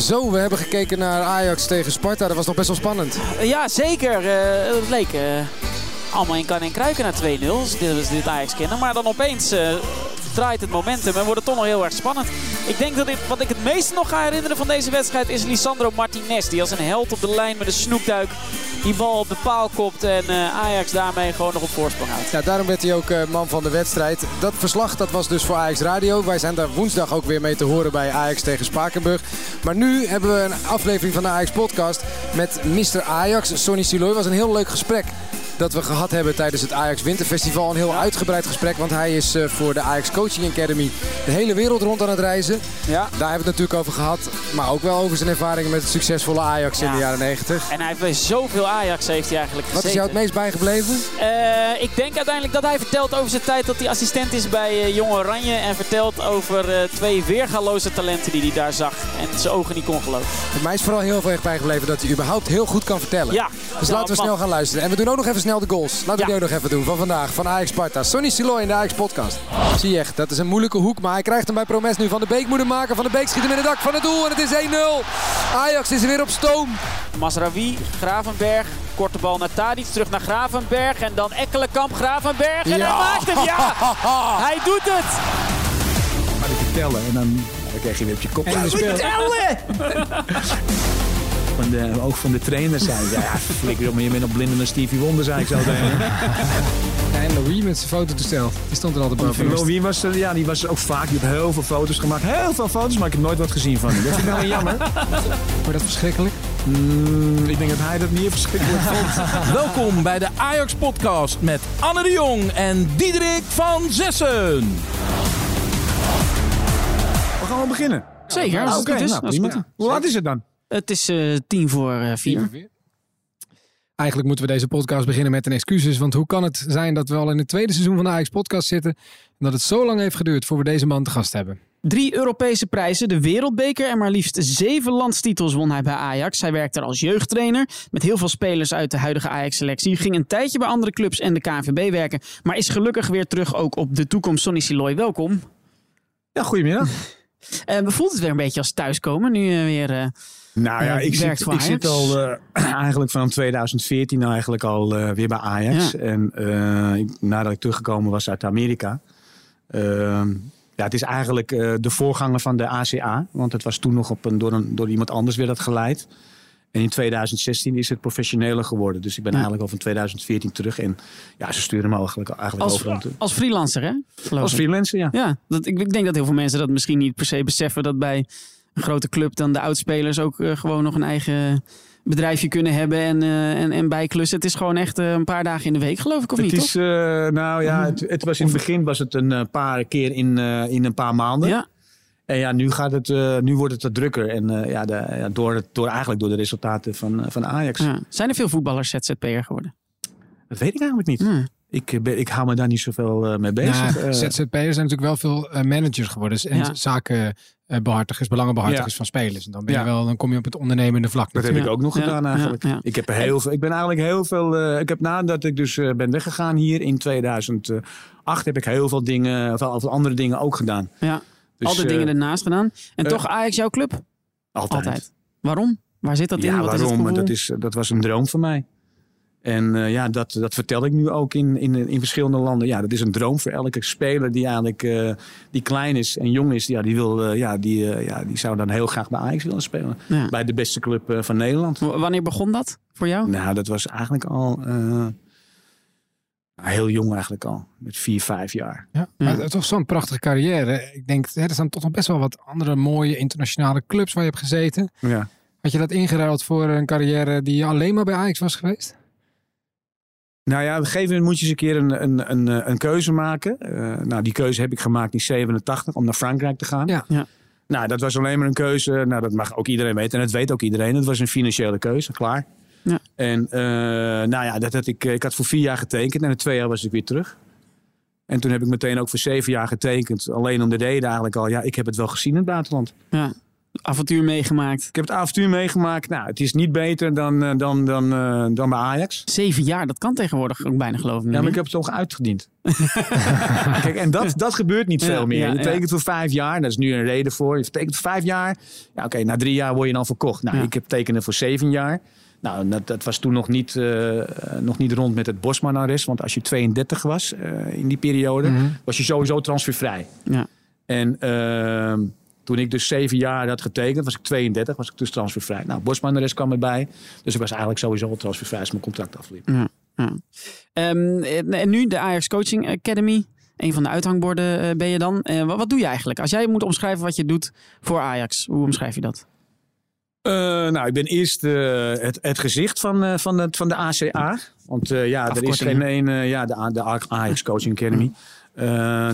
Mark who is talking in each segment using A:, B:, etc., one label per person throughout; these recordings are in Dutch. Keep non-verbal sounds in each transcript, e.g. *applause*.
A: Zo, we hebben gekeken naar Ajax tegen Sparta. Dat was nog best wel spannend.
B: Ja, zeker. Uh, het leek uh, allemaal in kan en kruiken naar 2-0. Dit was dit Ajax kennen. Maar dan opeens draait het momentum en wordt het toch nog heel erg spannend. Ik denk dat dit, wat ik het meeste nog ga herinneren van deze wedstrijd is Lisandro Martinez. Die als een held op de lijn met een snoekduik die bal op de paal kopt. En uh, Ajax daarmee gewoon nog op voorsprong houdt.
A: Ja, daarom werd hij ook uh, man van de wedstrijd. Dat verslag dat was dus voor Ajax Radio. Wij zijn daar woensdag ook weer mee te horen bij Ajax tegen Spakenburg. Maar nu hebben we een aflevering van de Ajax podcast met Mr. Ajax. Sonny Siloy was een heel leuk gesprek dat we gehad hebben tijdens het Ajax Winterfestival. Een heel uitgebreid gesprek, want hij is uh, voor de Ajax Coaching Academy de hele wereld rond aan het reizen. Ja. Daar hebben we het natuurlijk over gehad, maar ook wel over zijn ervaringen met het succesvolle Ajax ja. in de jaren 90.
B: En hij heeft zoveel Ajax heeft hij eigenlijk gezeten.
A: Wat is jou het meest bijgebleven?
B: Uh, ik denk uiteindelijk dat hij vertelt over zijn tijd dat hij assistent is bij uh, Jong Oranje. En vertelt over twee weergaloze talenten die hij daar zag. En zijn ogen niet kon geloven.
A: Mij is vooral heel veel bijgebleven dat hij überhaupt heel goed kan vertellen.
B: Ja.
A: Dus laten we snel gaan luisteren. En we doen ook nog even snel de goals. Laten we die ook nog even doen van vandaag. Van Ajax Sparta. Sonny Siloy in de Ajax podcast. Zie je echt, dat is een moeilijke hoek. Maar hij krijgt hem bij Promes nu. Van de Beek moeten maken. Van de Beek schiet hem in het dak van het doel. En het is 1-0. Ajax is weer op stoom.
B: Masraoui, Gravenberg. Korte bal naar Tadic. Terug naar Gravenberg. En dan Ekkelenkamp, Gravenberg. En ja. hij maakt het. Ja, *laughs* hij doet het.
C: Maar die tellen en dan, dan krijg je weer op je kop.
B: En *laughs* tellen! *laughs*
C: van de, ook van de trainers zijn. Ja, ja flikker op, maar je bent nog blinder dan Stevie Wonder, zei ik zo tegen
A: En Louis met zijn fototoestel. Die stond er altijd boven.
C: Louis was, er, ja, die was er ook vaak. Die heeft heel veel foto's gemaakt. Heel veel foto's, maar ik heb nooit wat gezien van hem. Dat vind ik wel jammer. *laughs*
A: Vond je dat verschrikkelijk?
C: Mm, ik denk dat hij dat niet verschrikkelijk vond. *laughs*
D: Welkom bij de Ajax podcast met Anne de Jong en Diederik van Zessen.
C: We gaan wel beginnen.
B: Zeker, als het goed is.
C: Nou, Hoe laat is het dan?
B: Het is uh, tien voor uh, vier.
A: Eigenlijk moeten we deze podcast beginnen met een excuses. Want hoe kan het zijn dat we al in het tweede seizoen van de Ajax podcast zitten... en dat het zo lang heeft geduurd voor we deze man te gast hebben?
B: Drie Europese prijzen, de Wereldbeker en maar liefst zeven landstitels won hij bij Ajax. Hij werkte er als jeugdtrainer met heel veel spelers uit de huidige Ajax-selectie. Ging een tijdje bij andere clubs en de KNVB werken, maar is gelukkig weer terug ook op de toekomst. Sonny Siloy, welkom.
C: Ja, goedemiddag.
B: uh, *laughs* voelt het weer een beetje als thuiskomen nu uh, weer...
C: Nou ja, ik, zit, ik zit al uh, *clears throat* eigenlijk vanaf 2014 eigenlijk al uh, weer bij Ajax. Ja. En uh, nadat ik teruggekomen was uit Amerika. Ehm, ja, het is eigenlijk de voorganger van de ACA. Want het was toen nog op een, door, een, door iemand anders weer dat geleid. En in 2016 is het professioneler geworden. Dus ik ben ja. eigenlijk al van 2014 terug. En ja, ze sturen me eigenlijk, eigenlijk
B: als,
C: over.
B: Als freelancer, hè?
C: Als freelancer, ja.
B: Ja, dat, ik, ik denk dat heel veel mensen dat misschien niet per se beseffen. Dat bij een grote club dan de oudspelers ook uh, gewoon nog een eigen bedrijfje kunnen hebben en, uh, en, en bijklussen. Het is gewoon echt uh, een paar dagen in de week, geloof ik, of
C: het
B: niet?
C: Is, nou ja, het, het, was in het begin was het een paar keer in, in een paar maanden.
B: Ja.
C: En ja, nu, gaat het, nu wordt het wat drukker. En ja, de, ja, door, door, eigenlijk door de resultaten van, van Ajax.
B: Ja. Zijn er veel voetballers ZZP'er geworden?
C: Dat weet ik eigenlijk niet. Ik, ben, ik hou me daar niet zoveel uh, mee bezig.
A: Nou, ZZP'ers zijn natuurlijk wel veel managers geworden. En ja. zakenbehartigers, belangenbehartigers ja. van spelers. En dan, ben je wel, dan kom je op het ondernemende vlak.
C: Dat heb ik ook nog gedaan eigenlijk. Ik, heb heel veel, ik ben eigenlijk heel veel... Uh, ik heb nadat ik dus ben weggegaan hier in 2008... heb ik heel veel dingen, of andere dingen ook gedaan.
B: Ja, dus, altijd dingen ernaast gedaan. En toch Ajax jouw club?
C: Altijd.
B: altijd. Waarom? Waar zit dat in? Wat
C: waarom?
B: Is
C: dat, is, dat was een droom van mij. En uh, ja, dat, dat vertel ik nu ook in, in, in verschillende landen. Ja, dat is een droom voor elke speler die eigenlijk uh, die klein is en jong is. Ja, die, wil, uh, ja, die, ja, die zou dan heel graag bij Ajax willen spelen. Ja. Bij de beste club van Nederland.
B: W wanneer begon dat voor jou?
C: Nou, dat was eigenlijk al heel jong eigenlijk al. Met vier, vijf jaar.
A: Ja, maar ja. toch zo'n prachtige carrière. Ik denk, hè, er staan toch nog best wel wat andere mooie internationale clubs waar je hebt gezeten.
C: Ja.
A: Had je dat ingeruild voor een carrière die alleen maar bij Ajax was geweest?
C: Nou ja, op een gegeven moment moet je eens een keer een, een, een, een keuze maken. Uh, nou, die keuze heb ik gemaakt in 87 om naar Frankrijk te gaan.
B: Ja. ja.
C: Nou, dat was alleen maar een keuze. Nou, dat mag ook iedereen weten. En dat weet ook iedereen. Het was een financiële keuze, klaar.
B: Ja.
C: En uh, nou ja, dat had ik, ik had voor vier jaar getekend. En na twee jaar was ik weer terug. En toen heb ik meteen ook voor zeven jaar getekend. Alleen om de reden eigenlijk al, ja, ik heb het wel gezien in het buitenland.
B: Ja. Avontuur meegemaakt.
C: Ik heb het avontuur meegemaakt. Nou, het is niet beter dan, uh, dan, dan, uh, dan bij Ajax.
B: Zeven jaar, dat kan tegenwoordig ook bijna geloof ik.
C: Ja, maar ik heb het toch uitgediend. *laughs* Kijk, en dat, dat gebeurt niet veel meer. Ja, je tekent voor vijf jaar, daar is nu een reden voor. Je tekent voor vijf jaar. Ja, oké, okay, na drie jaar word je dan verkocht. Nou, ik heb tekenen voor zeven jaar. Nou, dat, dat, was toen nog niet, uh, nog niet rond met het Bosman-arrest. Want als je 32 was uh, in die periode, mm -hmm. was je sowieso transfervrij.
B: Ja.
C: En uh, toen ik dus zeven jaar had getekend, was ik 32, was ik dus transfervrij. Nou, Bosman-arrest kwam erbij. Dus ik was eigenlijk sowieso al transfervrij als mijn contract afliep.
B: Ja, ja. Um, en nu de Ajax Coaching Academy. Een van de uithangborden ben je dan. Uh, wat doe je eigenlijk? Als jij moet omschrijven wat je doet voor Ajax, hoe omschrijf je dat?
C: Uh, nou, ik ben eerst uh, het, het, gezicht van, van, de, van de ACA. Want ja, er is geen één, ja, de, de Ajax Coaching Academy.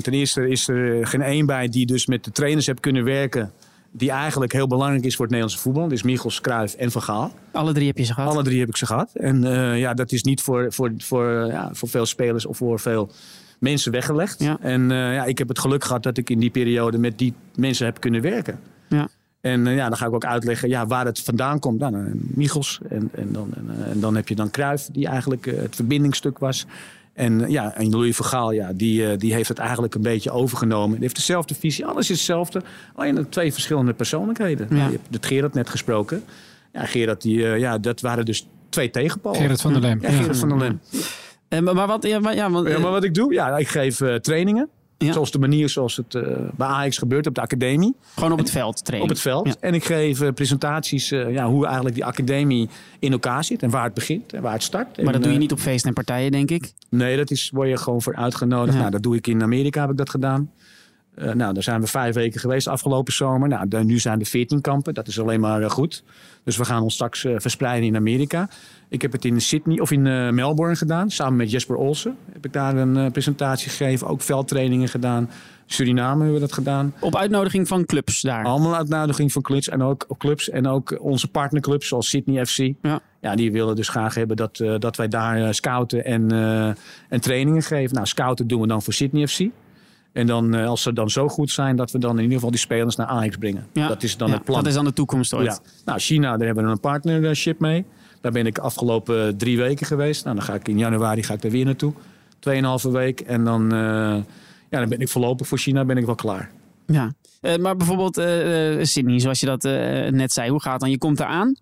C: Ten eerste is er geen één bij die dus met de trainers heeft kunnen werken. Die eigenlijk heel belangrijk is voor het Nederlandse voetbal. Dus Michels, Cruijff en Van Gaal.
B: Alle drie heb je ze gehad?
C: Alle drie heb ik ze gehad. En ja, dat is niet voor, voor, voor, ja, voor veel spelers of voor veel mensen weggelegd.
B: Ja.
C: En ja, ik heb het geluk gehad dat ik in die periode met die mensen heb kunnen werken.
B: Ja.
C: En uh, ja, dan ga ik ook uitleggen ja, waar het vandaan komt. Nou, dan Michels en, en, dan, en, en dan heb je dan Kruif, die eigenlijk uh, het verbindingstuk was. En ja, en Louis Vergaal, ja, die, die heeft het eigenlijk een beetje overgenomen. Die heeft dezelfde visie, alles is hetzelfde. Alleen twee verschillende persoonlijkheden.
B: Ja.
C: Nou, je hebt het Gerard net gesproken. Ja, Gerard, die, ja, dat waren dus twee tegenpolen.
A: Gerard van der Lem.
C: Ja, Gerard van der Lem.
B: Maar, maar, wat, ja, maar, ja, want,
C: ja, maar wat ik doe? Ja, ik geef trainingen.
B: Ja.
C: Zoals de manier zoals het uh, bij Ajax gebeurt op de academie.
B: Gewoon op het veld trainen.
C: Op het veld.
B: Ja.
C: En ik geef uh, presentaties uh, ja, hoe eigenlijk die academie in elkaar zit. En waar het begint en waar het start.
B: Maar
C: en,
B: dat doe je niet op feesten en partijen, denk ik?
C: Nee, dat is, word je gewoon voor uitgenodigd.
B: Ja.
C: Nou, dat doe ik in Amerika, heb ik dat gedaan. Nou, daar zijn we vijf weken geweest afgelopen zomer. Nou, de, nu zijn er veertien kampen. Dat is alleen maar goed. Dus we gaan ons straks verspreiden in Amerika. Ik heb het in Sydney of in Melbourne gedaan. Samen met Jesper Olsen heb ik daar een presentatie gegeven. Ook veldtrainingen gedaan. Suriname hebben we dat gedaan.
B: Op uitnodiging van clubs daar?
C: Allemaal uitnodiging van clubs en ook, clubs. En ook onze partnerclubs zoals Sydney FC.
B: Ja.
C: Ja, die willen dus graag hebben dat, uh, dat wij daar scouten en, en trainingen geven. Nou, scouten doen we dan voor Sydney FC. En dan, als ze dan zo goed zijn, dat we dan in ieder geval die spelers naar Ajax brengen.
B: Ja.
C: Dat is dan
B: ja,
C: het plan.
B: Dat is dan de toekomst ooit.
C: Ja. Nou, China, daar hebben we een partnership mee. Daar ben ik afgelopen drie weken geweest. Nou, dan ga ik in januari ga ik er weer naartoe. Tweeënhalve week. En dan, ja, dan ben ik voorlopig voor China ben ik wel klaar.
B: Ja, uh, maar bijvoorbeeld Sydney, zoals je dat net zei. Hoe gaat het dan? Je komt eraan.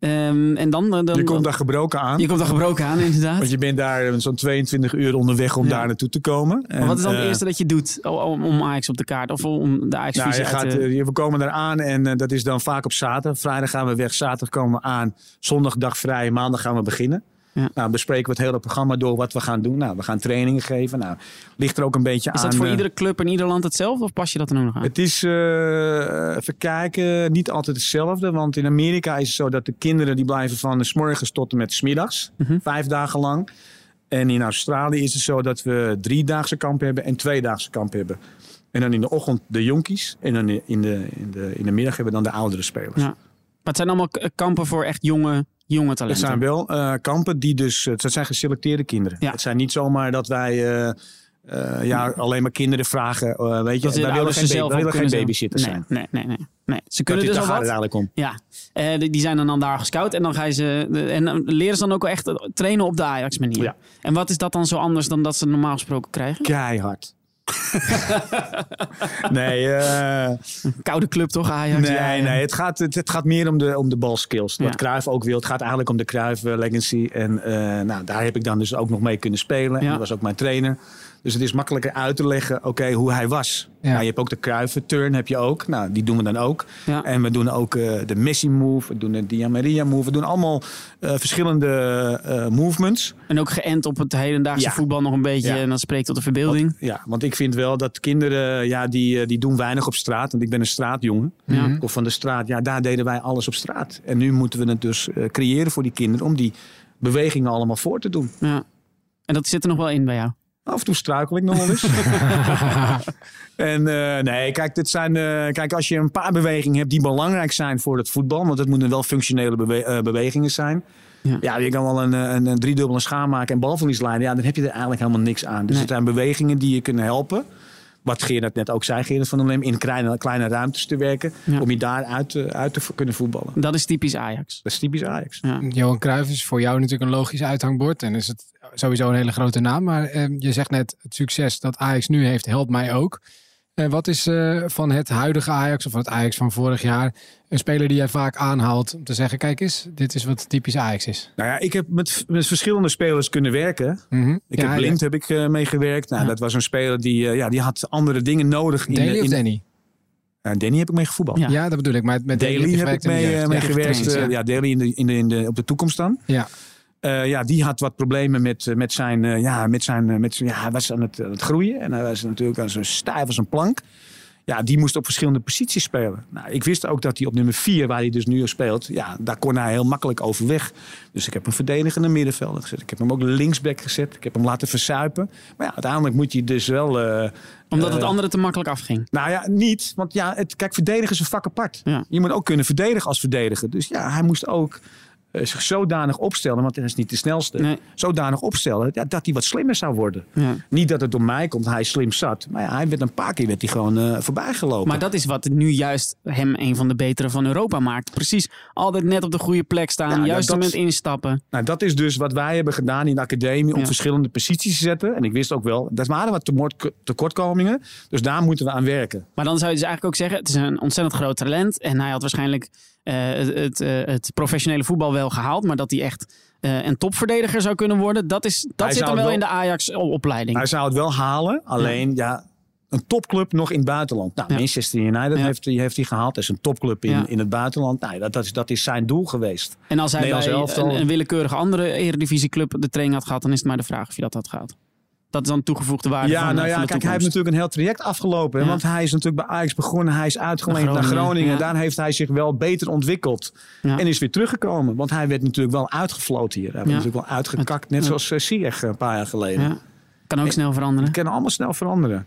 B: Um, en dan, dan,
C: je komt daar gebroken aan.
B: Je komt daar gebroken aan, inderdaad.
C: Want je bent daar zo'n 22 uur onderweg om ja. daar naartoe te komen.
B: Maar wat is dan het eerste dat je doet om, om Ajax op de kaart? Of om de Ajax
C: nou, je gaat,
B: te...
C: We komen daar aan en dat is dan vaak op zaterdag. Vrijdag gaan we weg, zaterdag komen we aan. Zondag dag vrij, maandag gaan we beginnen.
B: Ja.
C: Nou, bespreken we het hele programma door wat we gaan doen. Nou, we gaan trainingen geven. Nou, ligt er ook een beetje aan.
B: Is dat voor
C: uh,
B: iedere club in ieder land hetzelfde of pas je dat er nog aan?
C: Het is, uh, even kijken, niet altijd hetzelfde. Want in Amerika is het zo dat de kinderen die blijven van s morgens tot en met s middags.
B: Mhm.
C: Vijf dagen lang. En in Australië is het zo dat we driedaagse kamp hebben en tweedaagse kamp hebben. En dan in de ochtend de jonkies. En dan in de, in de, in de middag hebben we dan de oudere spelers.
B: Ja. Maar het zijn allemaal kampen voor echt jonge jonge talenten.
C: Het zijn wel uh, kampen die dus, het zijn geselecteerde kinderen.
B: Ja.
C: Het zijn niet zomaar dat wij uh, uh, ja, alleen maar kinderen vragen. weet je,
B: Dat
C: wij willen geen,
B: zelf
C: willen geen
B: zijn.
C: babysitters
B: nee,
C: zijn.
B: Nee, nee, nee. nee. Ze kunnen
C: dat,
B: dus
C: daar
B: al
C: gaat
B: wat.
C: het eigenlijk om.
B: Ja, die, die zijn dan, dan daar gescout en dan ga je ze. En leren ze dan ook wel echt trainen op de Ajax manier.
C: Ja.
B: En wat is dat dan zo anders dan dat ze normaal gesproken krijgen?
C: Keihard. *laughs* nee, uh,
B: Koude club toch, Ajax?
C: nee,
B: Ja, ja.
C: nee het, gaat, het, het gaat meer om de, om de balskills. Wat
B: Ja.
C: Cruijff ook wil. Het gaat eigenlijk om de Cruijff eh, legacy. En eh, nou, daar heb ik dan dus ook nog mee kunnen spelen. En dat was ook mijn trainer. Dus het is makkelijker uit te leggen oké, hoe hij was.
A: Ja.
C: Nou, je hebt ook de Cruijff turn, heb je ook. Nou, die doen we dan ook.
B: Ja.
C: En we doen ook eh, de Messi move, we doen de Di Maria move. We doen allemaal eh, verschillende eh, movements.
B: En ook geënt op het hedendaagse
C: Ja.
B: voetbal nog een beetje. En dat spreekt tot de verbeelding.
C: Ja, want ik vind wel dat kinderen, ja, die, die doen weinig op straat. Want ik ben een straatjongen.
B: Ja.
C: Ik kom van de straat. Ja, daar deden wij alles op straat. En nu moeten we het dus creëren voor die kinderen om die bewegingen allemaal voor te doen.
B: Ja. En dat zit er nog wel in bij jou.
C: Af en toe struikel ik nog wel eens. *laughs* en eh, nee, kijk, dit zijn, eh, kijk, als je een paar bewegingen hebt die belangrijk zijn voor het voetbal, want het moeten wel functionele bewe- eh, bewegingen zijn.
B: Ja.
C: Ja. je kan wel een, een, een driedubbele schaam maken en balverlies leiden. Ja, dan heb je er eigenlijk helemaal niks aan. Dus
B: Nee.
C: het zijn bewegingen die je kunnen helpen. Wat Gerard net ook zei, Gerard van der in kleine, kleine ruimtes te werken. Om je daar uit, uit te kunnen voetballen.
B: Dat is typisch Ajax.
C: Dat is typisch Ajax.
A: Ja. Johan Cruijff is voor jou natuurlijk een logisch uithangbord. En is het sowieso een hele grote naam. Maar eh, je zegt net, het succes dat Ajax nu heeft, helpt mij ook. Uh, wat is uh, van het huidige Ajax of van het Ajax van vorig jaar een speler die jij vaak aanhaalt om te zeggen: kijk eens, dit is wat typisch Ajax is?
C: Nou ja, ik heb met, met verschillende spelers kunnen werken. Mm -hmm. Ik ja, heb Blind heb ik uh, meegewerkt. Nou, ja. dat was een speler die, ja, die had andere dingen nodig.
A: Danny in, in, of Danny?
C: Uh, Danny heb ik mee gevoetbald.
A: Ja. ja, dat bedoel ik. Maar met
C: Daly heb ik mee, mee gewerkt. Ja, ja Daly in de, in de, in de, op de toekomst dan.
A: Ja.
C: Uh, ja, die had wat problemen met, met zijn. Uh, ja, met zijn, met zijn ja, hij was aan het, aan het groeien. En hij was natuurlijk aan zo stijf als een plank. Ja, die moest op verschillende posities spelen. Nou, ik wist ook dat hij op nummer 4, waar hij dus nu speelt, ja, daar kon hij heel makkelijk overweg. Dus ik heb een verdedigende middenvelder gezet. Ik heb hem ook linksback gezet. Ik heb hem laten versuipen. Maar ja, uiteindelijk moet je dus wel. Uh,
B: Omdat het andere te makkelijk afging.
C: Nou ja, niet. Want ja, het, kijk, verdedigen is een vak apart.
B: Ja.
C: Je moet ook kunnen verdedigen als verdediger. Dus ja, hij moest ook zich zodanig opstellen, want hij is niet de snelste,
B: nee.
C: zodanig opstellen ja, dat hij wat slimmer zou worden.
B: Ja.
C: Niet dat het door mij komt, hij slim zat. Maar ja, hij werd een paar keer werd hij gewoon uh, voorbij gelopen.
B: Maar dat is wat nu juist hem een van de betere van Europa maakt. Precies, altijd net op de goede plek staan, ja, juist moment instappen.
C: Nou, dat is dus wat wij hebben gedaan in de academie om verschillende posities te zetten. En ik wist ook wel, dat waren wat tekortkomingen. Dus daar moeten we aan werken.
B: Maar dan zou je dus eigenlijk ook zeggen, het is een ontzettend groot talent. En hij had waarschijnlijk het, het, uh, het, professionele voetbal wel gehaald. Maar dat hij echt uh, een topverdediger zou kunnen worden. Dat, is, dat zit dan wel, wel in de Ajax-opleiding.
C: Hij zou het wel halen. Alleen, ja, ja een topclub nog in het buitenland. Nou, ja. Manchester United ja. heeft, heeft hij gehaald. Dat is een topclub in, ja. in het buitenland. Nou, dat, dat, is, dat is zijn doel geweest.
B: En als hij bij een, een, willekeurige andere eredivisieclub de training had gehad... dan is het maar de vraag of je dat had gehad. Dat is dan toegevoegde waarde
C: ja,
B: van,
C: nou ja,
B: van de
C: kijk, hij heeft natuurlijk een heel traject afgelopen. Ja. Want hij is natuurlijk bij Ajax begonnen. Hij is uitgeleend naar Groningen. Naar Groningen. Ja. Daar heeft hij zich wel beter ontwikkeld.
B: Ja.
C: En is weer teruggekomen. Want hij werd natuurlijk wel uitgefloten hier. Hij werd natuurlijk wel uitgekakt. Net zoals uh, Ziyech een paar jaar geleden.
B: Kan ook
C: en,
B: snel veranderen.
C: Het kan allemaal snel veranderen.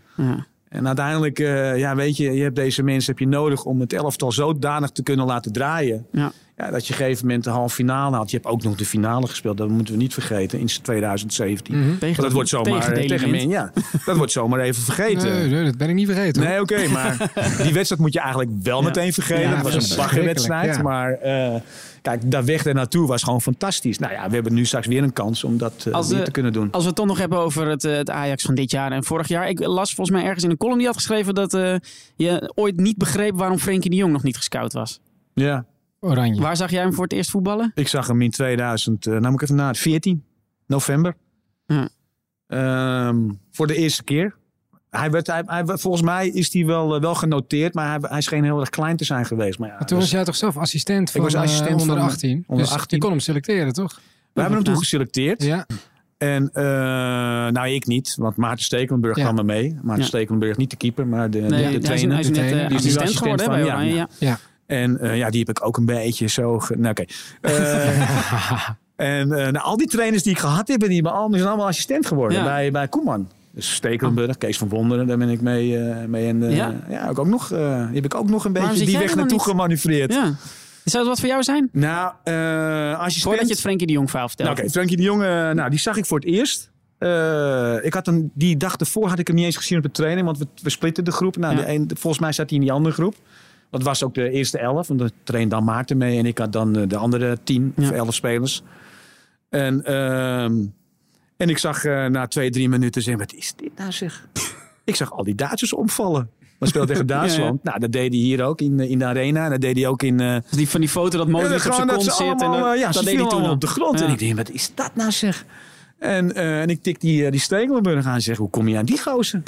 C: En uiteindelijk, uh, ja, weet je, je hebt deze mensen heb je nodig om het elftal zodanig te kunnen laten draaien.
B: Ja.
C: Ja, dat je op een gegeven moment de halve finale had. Je hebt ook nog de finale gespeeld. Dat moeten we niet vergeten. In 2017.
B: Mm -hmm. tegen,
C: dat wordt zomaar
B: tegen,
C: tegen men, ja, Dat wordt zomaar even vergeten.
A: Nee, nee dat ben ik niet vergeten.
C: Nee, oké. Okay, maar *laughs* die wedstrijd moet je eigenlijk wel ja. meteen vergeten. Ja, dat was een baggerwedstrijd. Ja. Maar uh, kijk, daar weg er naartoe was gewoon fantastisch. Nou ja, we hebben nu straks weer een kans om dat uh,
B: als,
C: weer te kunnen doen.
B: Als we het toch nog hebben over het, het, Ajax van dit jaar en vorig jaar. Ik las volgens mij ergens in een column die had geschreven dat je ooit niet begreep waarom Frenkie de Jong nog niet gescout was.
C: Ja.
A: Oranje.
B: Waar zag jij hem voor het eerst voetballen?
C: Ik zag hem in 2000, uh, nou moet ik even na, 14 november.
B: Ja.
C: Um, voor de eerste keer. Hij werd, hij, hij, volgens mij is hij wel, uh, wel genoteerd, maar hij, hij scheen heel erg klein te zijn geweest. Maar ja,
A: maar toen
C: dus,
A: was jij toch zelf assistent van
C: ik was assistent
A: onder
C: van,
A: 18?
C: Onder
A: dus
C: 18.
A: je kon hem selecteren, toch?
C: We hebben hem toen geselecteerd.
A: Ja.
C: En uh, nou, ik niet, want Maarten Stekelenburg ja. kwam er mee. Maarten ja. Stekelenburg, niet de keeper, maar de,
B: nee,
C: de, de trainer.
B: Hij is, hij is net uh,
C: die is
B: assistent,
C: assistent
B: geworden
C: van,
B: bij Oranje. Ja.
A: ja.
C: En uh, ja, die heb ik ook een beetje zo... Ge... Nou, oké. Okay. Uh, *laughs* en uh, nou, al die trainers die ik gehad heb, die, allemaal, zijn allemaal assistent geworden
B: ja.
C: bij, bij Koeman. Dus Stekelenburg. Kees van Wonderen, daar ben ik mee. mee en,
B: ja,
C: ja ook, ook nog, die heb ik ook nog een beetje die weg naartoe gemanoeuvreerd.
B: Ja. Zou dat wat voor jou zijn?
C: Nou, assistent...
B: Voordat je het Frenkie de Jong verhaal vertelt.
C: Nou, Oké, okay, Frenkie de Jong, nou, die zag ik voor het eerst. Uh, ik had een, die dag ervoor had ik hem niet eens gezien op de training, want we, we splitten de groep. Nou,
B: ja.
C: de een, volgens mij zat hij in die andere groep. Dat was ook de eerste elf, want er trainde dan Maarten mee en ik had dan de andere tien ja. of elf spelers. En, uh, en ik zag uh, na twee, drie minuten zeggen, wat is dit nou zeg? *laughs* ik zag al die Duitsers omvallen. Maar speelde tegen Duitsland. *laughs* ja, ja. Nou, dat deed hij hier ook in, in de arena. Dat deed hij ook in... Uh,
B: die van die foto dat Modric op zijn kont zit.
C: Allemaal,
B: en dat,
C: ja,
B: dat deed hij toen
C: op de grond. En ik denk, wat is dat nou zeg? En, en ik tik die, die Stekelenburg aan en zeg, hoe kom je aan die gozer?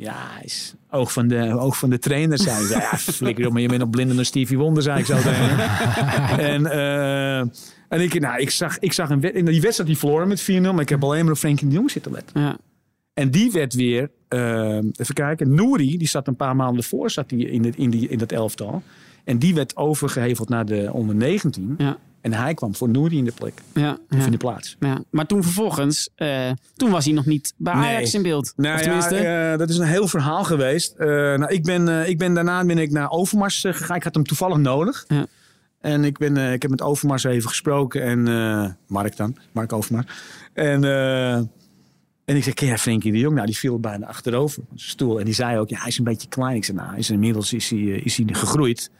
C: Ja, is oog van de, oog van de trainer zijn. Ja, flikker op, maar je bent nog blinder dan Stevie Wonder, zei ik zo tegen *laughs* En, uh, en ik, nou, ik zag, ik zag een in die wedstrijd die verloren met 4-0, maar ik heb alleen maar op Frenkie de Jong zitten letten.
B: Ja.
C: En die werd weer, uh, even kijken, Nouri, die zat een paar maanden voor, zat die in, de, in, die, in dat elftal. En die werd overgeheveld naar de onder 19.
B: Ja.
C: En hij kwam voor Nouri in de plek.
B: Ja,
C: in de plaats.
B: Ja. Maar toen vervolgens, uh, toen was hij nog niet bij Ajax
C: nee.
B: in beeld.
C: Nou ja, uh, dat is een heel verhaal geweest. Uh, nou, ik, ben, ik ben daarna ben ik naar Overmars gegaan. Ik had hem toevallig nodig.
B: Ja.
C: En ik, ben, ik heb met Overmars even gesproken. En Mark dan, Mark Overmars. En, En ik zei, ken jij Frenkie de Jong? Nou, die viel bijna achterover op zijn stoel. En die zei ook, ja, hij is een beetje klein. Ik zei, nou, is inmiddels is hij, is hij gegroeid.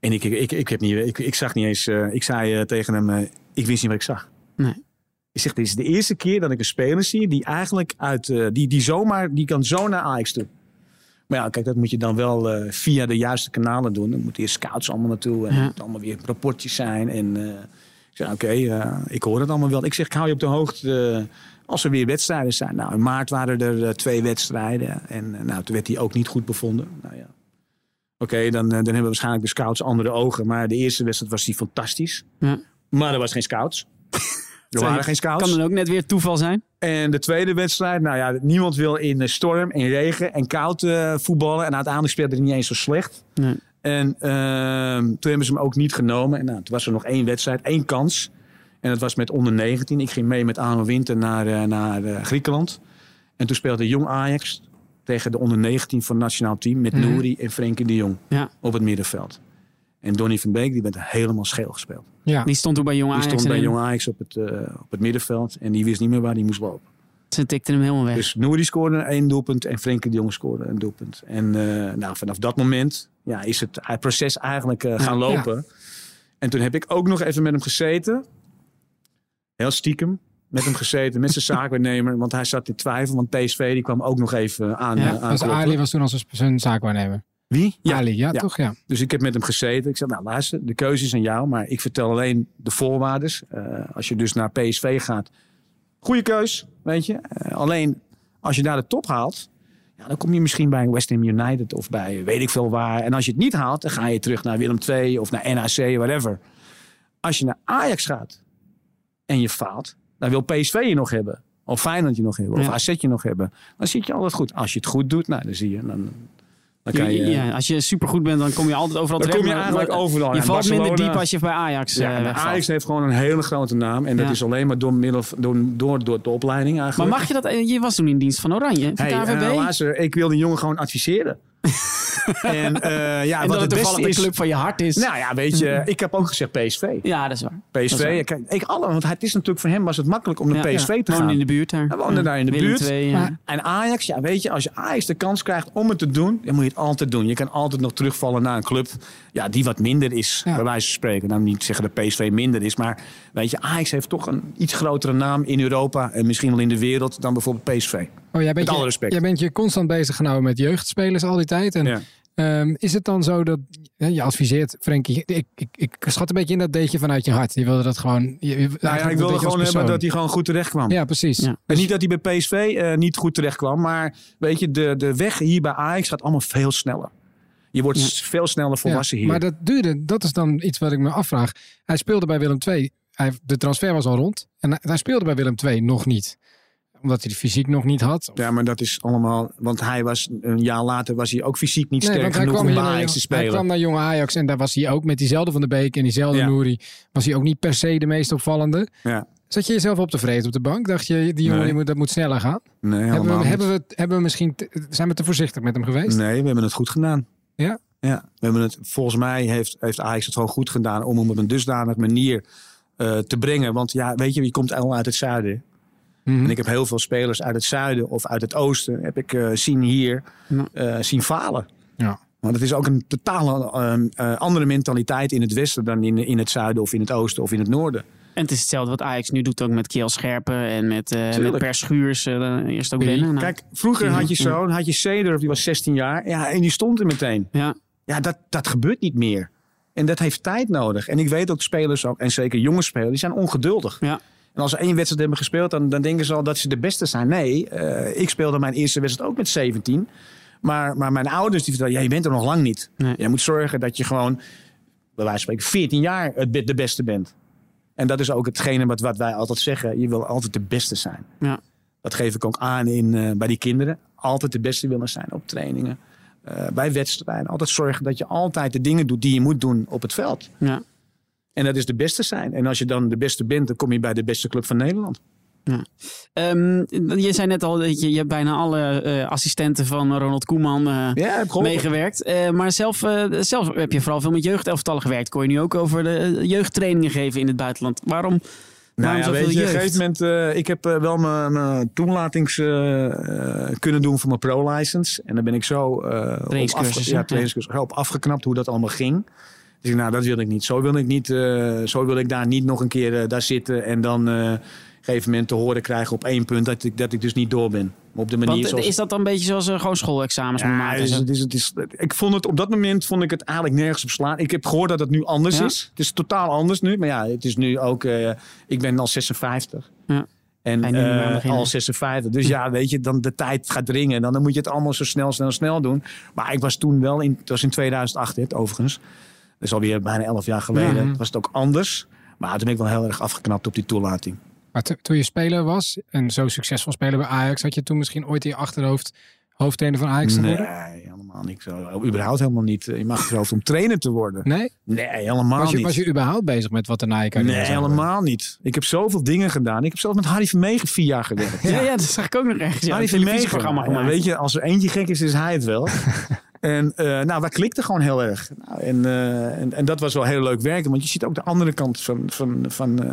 C: En ik, ik, ik, heb niet, ik, ik zag niet eens, uh, ik zei uh, tegen hem, uh, ik wist niet wat ik zag.
B: Nee.
C: Ik zeg, dit is de eerste keer dat ik een speler zie die eigenlijk uit, die, die zomaar, die kan zo naar Ajax toe. Maar ja, kijk, dat moet je dan wel via de juiste kanalen doen. Dan moeten eerst scouts allemaal naartoe en ja. moet allemaal weer rapportjes zijn. En ik zei, oké, okay, ik hoor het allemaal wel. Ik zeg, ik hou je op de hoogte als er weer wedstrijden zijn. Nou, in maart waren er twee wedstrijden en nou, toen werd hij ook niet goed bevonden. Nou ja. Oké, dan, dan hebben waarschijnlijk de scouts andere ogen. Maar de eerste wedstrijd was die fantastisch.
B: Ja.
C: Maar er was geen scouts. *laughs* er waren geen scouts.
B: Kan dan ook net weer toeval zijn?
C: En de tweede wedstrijd, nou ja, niemand wil in storm, in regen en koud uh, voetballen. En uiteindelijk speelde hij niet eens zo slecht.
B: Nee.
C: En uh, toen hebben ze hem ook niet genomen. En nou, toen was er nog één wedstrijd, één kans. En dat was met onder 19. Ik ging mee met Arno Winter naar, uh, naar uh, Griekenland. En toen speelde Jong Ajax tegen de onder 19 van het nationaal team. Met
B: Mhm.
C: Nouri en Frenkie de Jong
B: Ja.
C: op het middenveld. En Donny van Beek die werd helemaal scheel gespeeld.
A: Ja.
B: Die stond toen bij Jong
C: Die
B: Ajax.
C: stond bij Jong Ajax op het, eh, op het middenveld. En die wist niet meer waar hij moest lopen.
B: Ze tikten hem helemaal weg.
C: Dus Nouri scoorde één doelpunt en Frenkie de Jong scoorde een doelpunt. En eh, nou, vanaf dat moment ja, is het proces eigenlijk eh, gaan
B: Ja.
C: lopen. En toen heb ik ook nog even met hem gezeten. Heel stiekem. Met hem gezeten, met zijn *laughs* zaakwaarnemer. Want hij zat in twijfel. Want PSV die kwam ook nog even aan,
B: Ja,
C: ja,
A: Dus
C: aankloppen.
A: Ali was toen als zijn zaakwaarnemer.
C: Wie?
A: Ali, ja,
C: Ja.
A: toch? Ja.
C: Dus ik heb met hem gezeten. Ik zei, nou luister, de keuze is aan jou. Maar ik vertel alleen de voorwaarden. Eh, als je dus naar PSV gaat. Goede keus, weet je. Eh, alleen als je daar de top haalt. Ja, dan kom je misschien bij West Ham United of bij weet ik veel waar. En als je het niet haalt, dan ga je terug naar Willem II of naar NAC, whatever. Als je naar Ajax gaat en je faalt, dan wil PSV je nog hebben. Of Feyenoord je nog hebben. Of. AZ je nog hebben. Dan zit je altijd goed. Als je het goed doet, nou, dan zie je. Dan, dan kan je,
B: ja, als je supergoed bent, dan kom je altijd overal
C: Dan
B: terecht.
C: kom je
B: maar-
C: eigenlijk
B: maar
C: overal.
B: Je valt minder diep als je bij Ajax
C: Ja,
B: eh.
C: Ajax heeft gewoon een hele grote naam. En dat is alleen maar door, middel, door, door, door de opleiding
B: Maar
C: eigenlijk.
B: mag je dat? Je was toen in dienst van Oranje, van
C: Hey,
B: KVB.
C: eh, luister, ik wil die jongen gewoon adviseren. *laughs* en eh, ja,
B: en
C: wat
B: dat het
C: het beste
B: toevallig de
C: is...
B: club van je hart is.
C: Nou ja, weet je, ik heb ook gezegd PSV.
B: ja, dat is waar. Is
C: PSV,
B: waar.
C: kijk, ik, alle, want het is natuurlijk voor hem was het makkelijk om naar
B: Ja,
C: PSV
B: ja.
C: te
B: Woonde
C: gaan.
B: in de buurt daar.
C: Hij woonde daar in de
B: Willem
C: buurt.
A: Maar-
C: En Ajax, ja, weet je, als je Ajax de kans krijgt om het te doen, dan moet je het altijd doen. Je kan altijd nog terugvallen naar een club ja, die wat minder is,
A: Ja.
C: bij wijze van spreken. Nou, niet zeggen dat PSV minder is, maar weet je, Ajax heeft toch een iets grotere naam in Europa en misschien wel in de wereld dan bijvoorbeeld PSV.
A: Oh, jij bent,
C: Met alle
A: je,
C: respect.
A: jij bent je constant bezig gehouden met jeugdspelers al die tijd. En
C: Ja.
A: ehm, is het dan zo dat je adviseert, Frenkie, ik, ik, ik schat een beetje in dat deed je vanuit je hart. Je wilde dat gewoon. Je,
C: Nou ja, ik wilde gewoon hebben dat hij gewoon goed terecht kwam.
A: Ja, precies.
B: Ja.
C: En niet dat hij bij PSV eh, niet goed terecht kwam, maar weet je, de, de weg hier bij Ajax gaat allemaal veel sneller. Je wordt
B: Ja.
C: veel sneller volwassen
A: Ja,
C: hier.
A: Maar dat duurde, dat is dan iets wat ik me afvraag. Hij speelde bij Willem II. Hij, de transfer was al rond. En hij, hij speelde bij Willem II nog niet. Omdat hij de fysiek nog niet had.
C: Ja, maar dat is allemaal. Want hij was een jaar later was hij ook fysiek niet
A: Nee,
C: sterk
A: hij
C: genoeg
A: kwam,
C: om bij Ajax te
A: hij
C: spelen.
A: kwam naar jonge Ajax en daar was hij ook met diezelfde Van de Beek en diezelfde
C: Ja.
A: Nouri. Was hij ook niet per se de meest opvallende.
C: Ja.
A: Zat je jezelf op te vreten op de bank? Dacht je, die jongen
C: Nee.
A: moet, dat moet sneller gaan?
C: Nee,
A: Hebben
C: helemaal
A: we,
C: niet.
A: hebben, we, hebben we misschien te- zijn we te voorzichtig met hem geweest?
C: Nee, we hebben het goed gedaan.
A: Ja?
C: Ja, we hebben het, volgens mij heeft, heeft Ajax het gewoon goed gedaan om hem op een dusdanige manier eh, te brengen. Want ja, weet je, je komt allemaal uit het zuiden.
A: Mhm.
C: En ik heb heel veel spelers uit het zuiden of uit het oosten heb ik eh, zien hier eh, zien falen.
A: Ja.
C: Want het is ook een totale eh, andere mentaliteit in het westen dan in, in het zuiden of in het oosten of in het noorden.
B: En het is hetzelfde wat Ajax nu doet ook met Kiel Scherpen en met, eh met. Per Schuurs. eh, eerst ook
A: Wie?
B: winnen. Nou,
C: Kijk, vroeger had je zo'n, had je Cedar, die was 16 jaar. Ja, en die stond er meteen.
B: ja.
C: Ja, dat, dat gebeurt niet meer. En dat heeft tijd nodig. En ik weet ook spelers, ook, en zeker jonge spelers, die zijn ongeduldig.
B: Ja.
C: En als ze één wedstrijd hebben gespeeld, dan, dan denken ze al dat ze de beste zijn. Nee, eh, ik speelde mijn eerste wedstrijd ook met 17. Maar, maar mijn ouders die vertelden, ja, je bent er nog lang niet.
B: Nee.
C: Je moet zorgen dat je gewoon, bij wijze van spreken, 14 jaar het de beste bent. En dat is ook hetgene wat, wat wij altijd zeggen. Je wil altijd de beste zijn.
B: Ja.
C: Dat geef ik ook aan in, eh, bij die kinderen. Altijd de beste willen zijn op trainingen. eh, bij wedstrijden. Altijd zorgen dat je altijd de dingen doet die je moet doen op het veld.
B: Ja.
C: En dat is de beste zijn. En als je dan de beste bent, dan kom je bij de beste club van Nederland.
B: Ehm, je zei net al dat je, je hebt bijna alle eh, assistenten van Ronald Koeman eh,
C: Ja, ik
B: meegewerkt. Eh, maar zelf, zelf heb je vooral veel met jeugdelftallen gewerkt. Kon je nu ook over de jeugdtrainingen geven in het buitenland. Waarom
C: Nou ja, weet je, op een gegeven moment, uh, ik heb uh, wel mijn toelatings uh, kunnen doen voor mijn pro-license. En dan ben ik zo op, ja, ja. op afgeknapt hoe dat allemaal ging. Dus nou, dat wil ik niet. Zo wil ik, niet, zo wil ik daar niet nog een keer daar zitten en dan gegeven moment te horen krijgen op één punt dat ik, dat ik dus niet door ben. Op de manier
B: Want,
C: zoals...
B: Is dat dan een beetje zoals uh, gewoon schoolexamens ja, maken?
C: Is, het is, het is, ik vond het op dat moment vond ik het eigenlijk nergens op slaan. Ik heb gehoord dat het nu anders is. Het is totaal anders nu. Maar ja, het is nu ook. Uh, ik ben al 56. Ja. En uh, al 56. Dus ja, weet je, dan de tijd gaat dringen. Dan, dan moet je het allemaal zo snel, snel, snel doen. Maar ik was toen wel in. Het was in 2008, dit, overigens. Dat is alweer bijna 11 jaar geleden. Ja. Was het ook anders. Maar toen ben ik wel heel erg afgeknapt op die toelating.
A: Maar toen je speler was en zo succesvol speler bij Ajax, had je toen misschien ooit in je achterhoofd hoofdtrainer van Ajax te worden?
C: Nee, helemaal niet zo. Überhaupt helemaal niet. Je mag eroofd om trainer te worden.
A: Nee?
C: Nee, helemaal
A: was je,
C: niet.
A: Was je überhaupt bezig met wat er na je
C: carrière Nee, helemaal niet. Ik heb zoveel dingen gedaan. Ik heb zelfs met Harry Vermegen vier jaar gewerkt. *laughs*
B: ja, ja, dat zag ik ook nog ergens. Ja,
C: Harry Vermegen. Ja, weet je, als er eentje gek is, is hij het wel. *laughs* En uh, nou, wij klikten gewoon heel erg. Nou, en, uh, en, en, dat was wel heel leuk werken. Want je ziet ook de andere kant van, van, van, uh,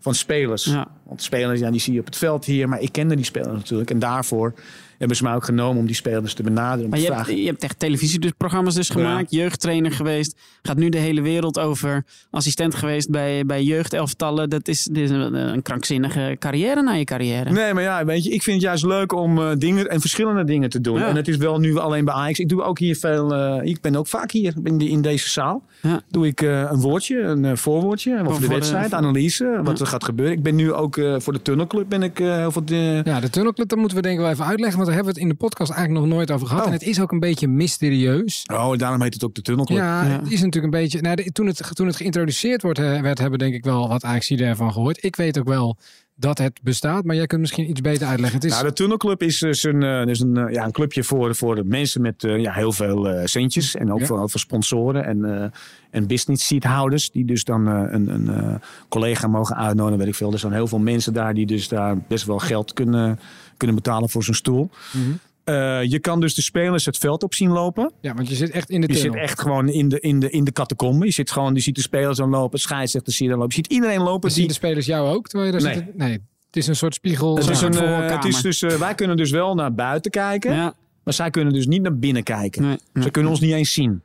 C: van spelers. Ja. Want spelers, ja, die zie je op het veld hier. Maar ik kende die spelers natuurlijk. En daarvoor hebben ze mij ook genomen om die spelers te benaderen.
B: Maar je hebt, je hebt echt televisieprogramma's dus gemaakt, jeugdtrainer geweest. Gaat nu de hele wereld over. Assistent geweest bij, bij jeugdelftallen. Dat is, dit is een, een, krankzinnige carrière na je carrière.
C: Nee, maar ja, weet je, ik vind het juist leuk om uh, dingen en verschillende dingen te doen. En het is wel nu alleen bij Ajax. Ik doe ook hier veel. Uh, ik ben ook vaak hier in, in deze zaal. Ja. Doe ik uh, een woordje, een voorwoordje over de wedstrijd, de, analyse, wat er gaat gebeuren. Ik ben nu ook voor de Tunnelclub ben ik heel veel.
A: Ja, de Tunnelclub, dat moeten we denk ik wel even uitleggen daar hebben we het in de podcast eigenlijk nog nooit over gehad. Oh. En het is ook een beetje mysterieus.
C: Oh, daarom heet het ook de Tunnelclub.
A: Ja, ja. het is natuurlijk een beetje... Nou, toen, het, toen het geïntroduceerd wordt, werd, hebben denk ik wel wat eigenlijk ervan gehoord. Ik weet ook wel dat het bestaat, maar jij kunt misschien iets beter uitleggen. Het is...
C: Nou, de Tunnelclub is dus een, dus een, ja, een clubje voor, voor mensen met ja, heel veel uh, centjes. En ook ja. voor, voor sponsoren en, uh, en business seathouders. Die dus dan uh, een, een collega mogen uitnodigen, weet ik veel. Er zijn heel veel mensen daar die dus daar best wel geld kunnen kunnen betalen voor zijn stoel. Mm -hmm. uh, je kan dus de spelers het veld op zien lopen.
A: Ja, want je zit echt in de
C: tunnel. Je zit echt gewoon in de, in de, in de catacombe. Je, zit gewoon, je ziet de spelers dan lopen, scheidsrechter zie je dan lopen. Je ziet iedereen lopen.
A: Zien de spelers jou ook? Terwijl je daar
C: nee.
A: Zit? nee. Het is een soort spiegel.
C: Het is een, uh, het is dus, uh, wij kunnen dus wel naar buiten kijken. Ja. Maar zij kunnen dus niet naar binnen kijken. Nee, nee. Ze kunnen ons niet eens zien.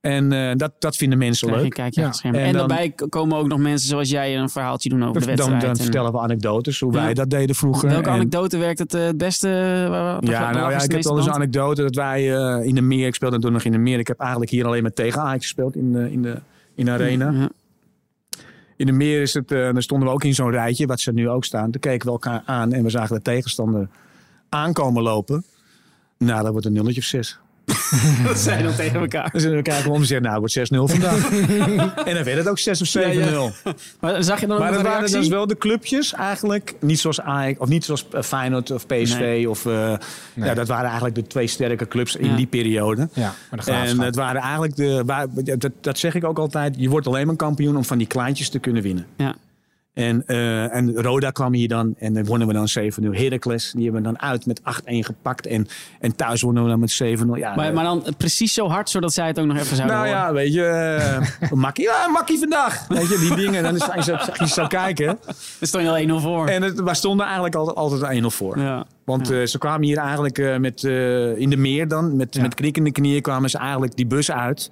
C: En uh, dat, dat vinden mensen leuk.
B: Kijk, ja. En, en dan, daarbij komen ook nog mensen zoals jij een verhaaltje doen over de wedstrijd.
C: Dan, dan vertellen we anekdotes, hoe ja. wij dat deden vroeger.
B: Welke
C: en...
B: anekdote werkt het uh, beste? Uh,
C: ja, nou ja, ik heb wel eens een anekdote dat wij in de meer, ik speelde toen nog in de meer. Ik heb eigenlijk hier alleen maar tegen Ajax gespeeld in de, in de, in de arena. Ja. In de meer is het, dan stonden we ook in zo'n rijtje, wat ze nu ook staan. Toen keken we elkaar aan en we zagen de tegenstander aankomen lopen. Nou, dat wordt een nulletje of zes. *laughs*
B: dat zei dan tegen elkaar.
C: Dus we elkaar gewoon zeggen, nou, het wordt 6-0 vandaag. *laughs* en dan werd het ook 6 of 7-0. Ja, ja.
B: Maar zag je dan
C: maar
B: dat
C: waren dus wel de clubjes eigenlijk, niet zoals Ajax, of niet zoals Feyenoord of PSV. Nee. Of, uh, nee. ja, dat waren eigenlijk de twee sterke clubs in die periode.
A: Ja,
C: maar de en het waren eigenlijk de, waar, dat, dat zeg ik ook altijd, je wordt alleen maar kampioen om van die kleintjes te kunnen winnen.
B: Ja.
C: En, uh, en Roda kwam hier dan en dan wonnen we dan 7-0. Heracles, die hebben we dan uit met 8-1 gepakt. En, en thuis wonnen we dan met 7-0. Ja,
B: maar, maar dan precies zo hard, zodat zij het ook nog even zouden
C: Nou
B: horen.
C: ja, weet je, uh, *laughs* makkie, ja, makkie vandaag. Weet je, die dingen. Dan is *laughs* je zo kijken.
B: Dan stond je al 1-0 voor.
C: En het, wij stonden eigenlijk altijd, altijd 1-0 voor. Ja. Want ja. uh, ze kwamen hier eigenlijk uh, met, uh, in de meer dan, met, ja. met knikkende knieën kwamen ze eigenlijk die bus uit.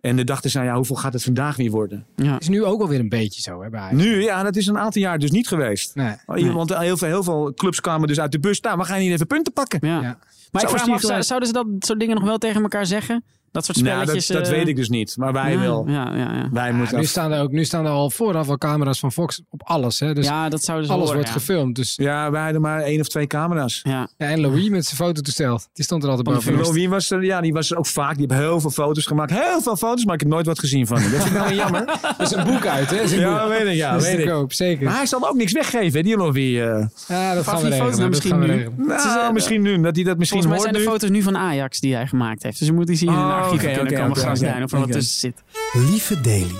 C: En de dachten ze, nou ja, hoeveel gaat het vandaag weer worden?
A: Ja. is nu ook alweer een beetje zo, hè, bij
C: Nu, ja, dat is een aantal jaar dus niet geweest.
A: Nee. nee.
C: Want heel veel, heel veel clubs kwamen dus uit de bus. Nou, we gaan hier even punten pakken.
B: Ja. ja. Maar ik vraag me af, gelijk... zouden ze dat soort dingen nog wel tegen elkaar zeggen? Dat soort spelletjes.
C: Nou, dat, dat
B: uh...
C: weet ik dus niet. Maar wij
B: ja,
C: wel.
B: Ja, ja, ja.
C: Wij moeten
A: nu, staan er ook, nu staan er al vooraf al camera's van Fox op alles. Hè? Dus
B: ja, dat zouden ze
A: Alles
B: horen,
A: wordt
B: ja.
A: gefilmd. Dus...
C: Ja, wij hadden maar één of twee camera's.
B: Ja.
A: ja en Louis met zijn fototoestel. Die stond er altijd boven.
C: Louis was er, ja, die was er ook vaak. Die heeft heel veel foto's gemaakt. Heel veel foto's, maar ik heb nooit wat gezien van hem. Dat vind ik wel jammer. *laughs*
A: Er is een boek uit, hè?
C: Ja, weet ik. Ja,
A: dat
C: weet ik.
A: Koop, zeker.
C: Maar hij zal ook niks weggeven, hè, die Louis. Uh...
A: Ja, dat gaan we regelen.
B: Misschien nu.
C: Nou, misschien nu. Dat hij dat misschien
B: Volgens mij
C: hoort
B: zijn de foto's nu van Ajax die hij gemaakt heeft. Dus je moet die zien archief.
C: oké,
B: kunnen
C: oké,
B: komen grasduinen
C: oké,
B: of er wat tussen zit.
E: Lieve Daily.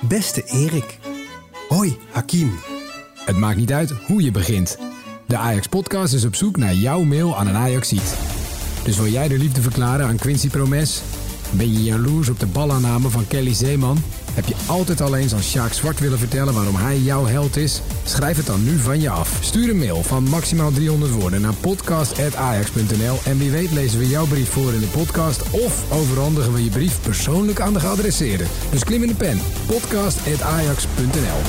E: Beste Erik. Hoi, Hakim.
F: Het maakt niet uit hoe je begint. De Ajax-podcast is op zoek naar jouw mail aan een Ajaxiet. Dus wil jij de liefde verklaren aan Quincy Promes? Ben je jaloers op de balaanname van Kelly Zeeman?
A: Heb je altijd al eens aan Sjaak Zwart willen vertellen waarom hij jouw held is? Schrijf het dan nu van je af. Stuur een mail van maximaal 300 woorden naar podcast.ajax.nl en wie weet lezen we jouw brief voor in de podcast of overhandigen we je brief persoonlijk aan de geadresseerde. Dus klim in de pen. podcast.ajax.nl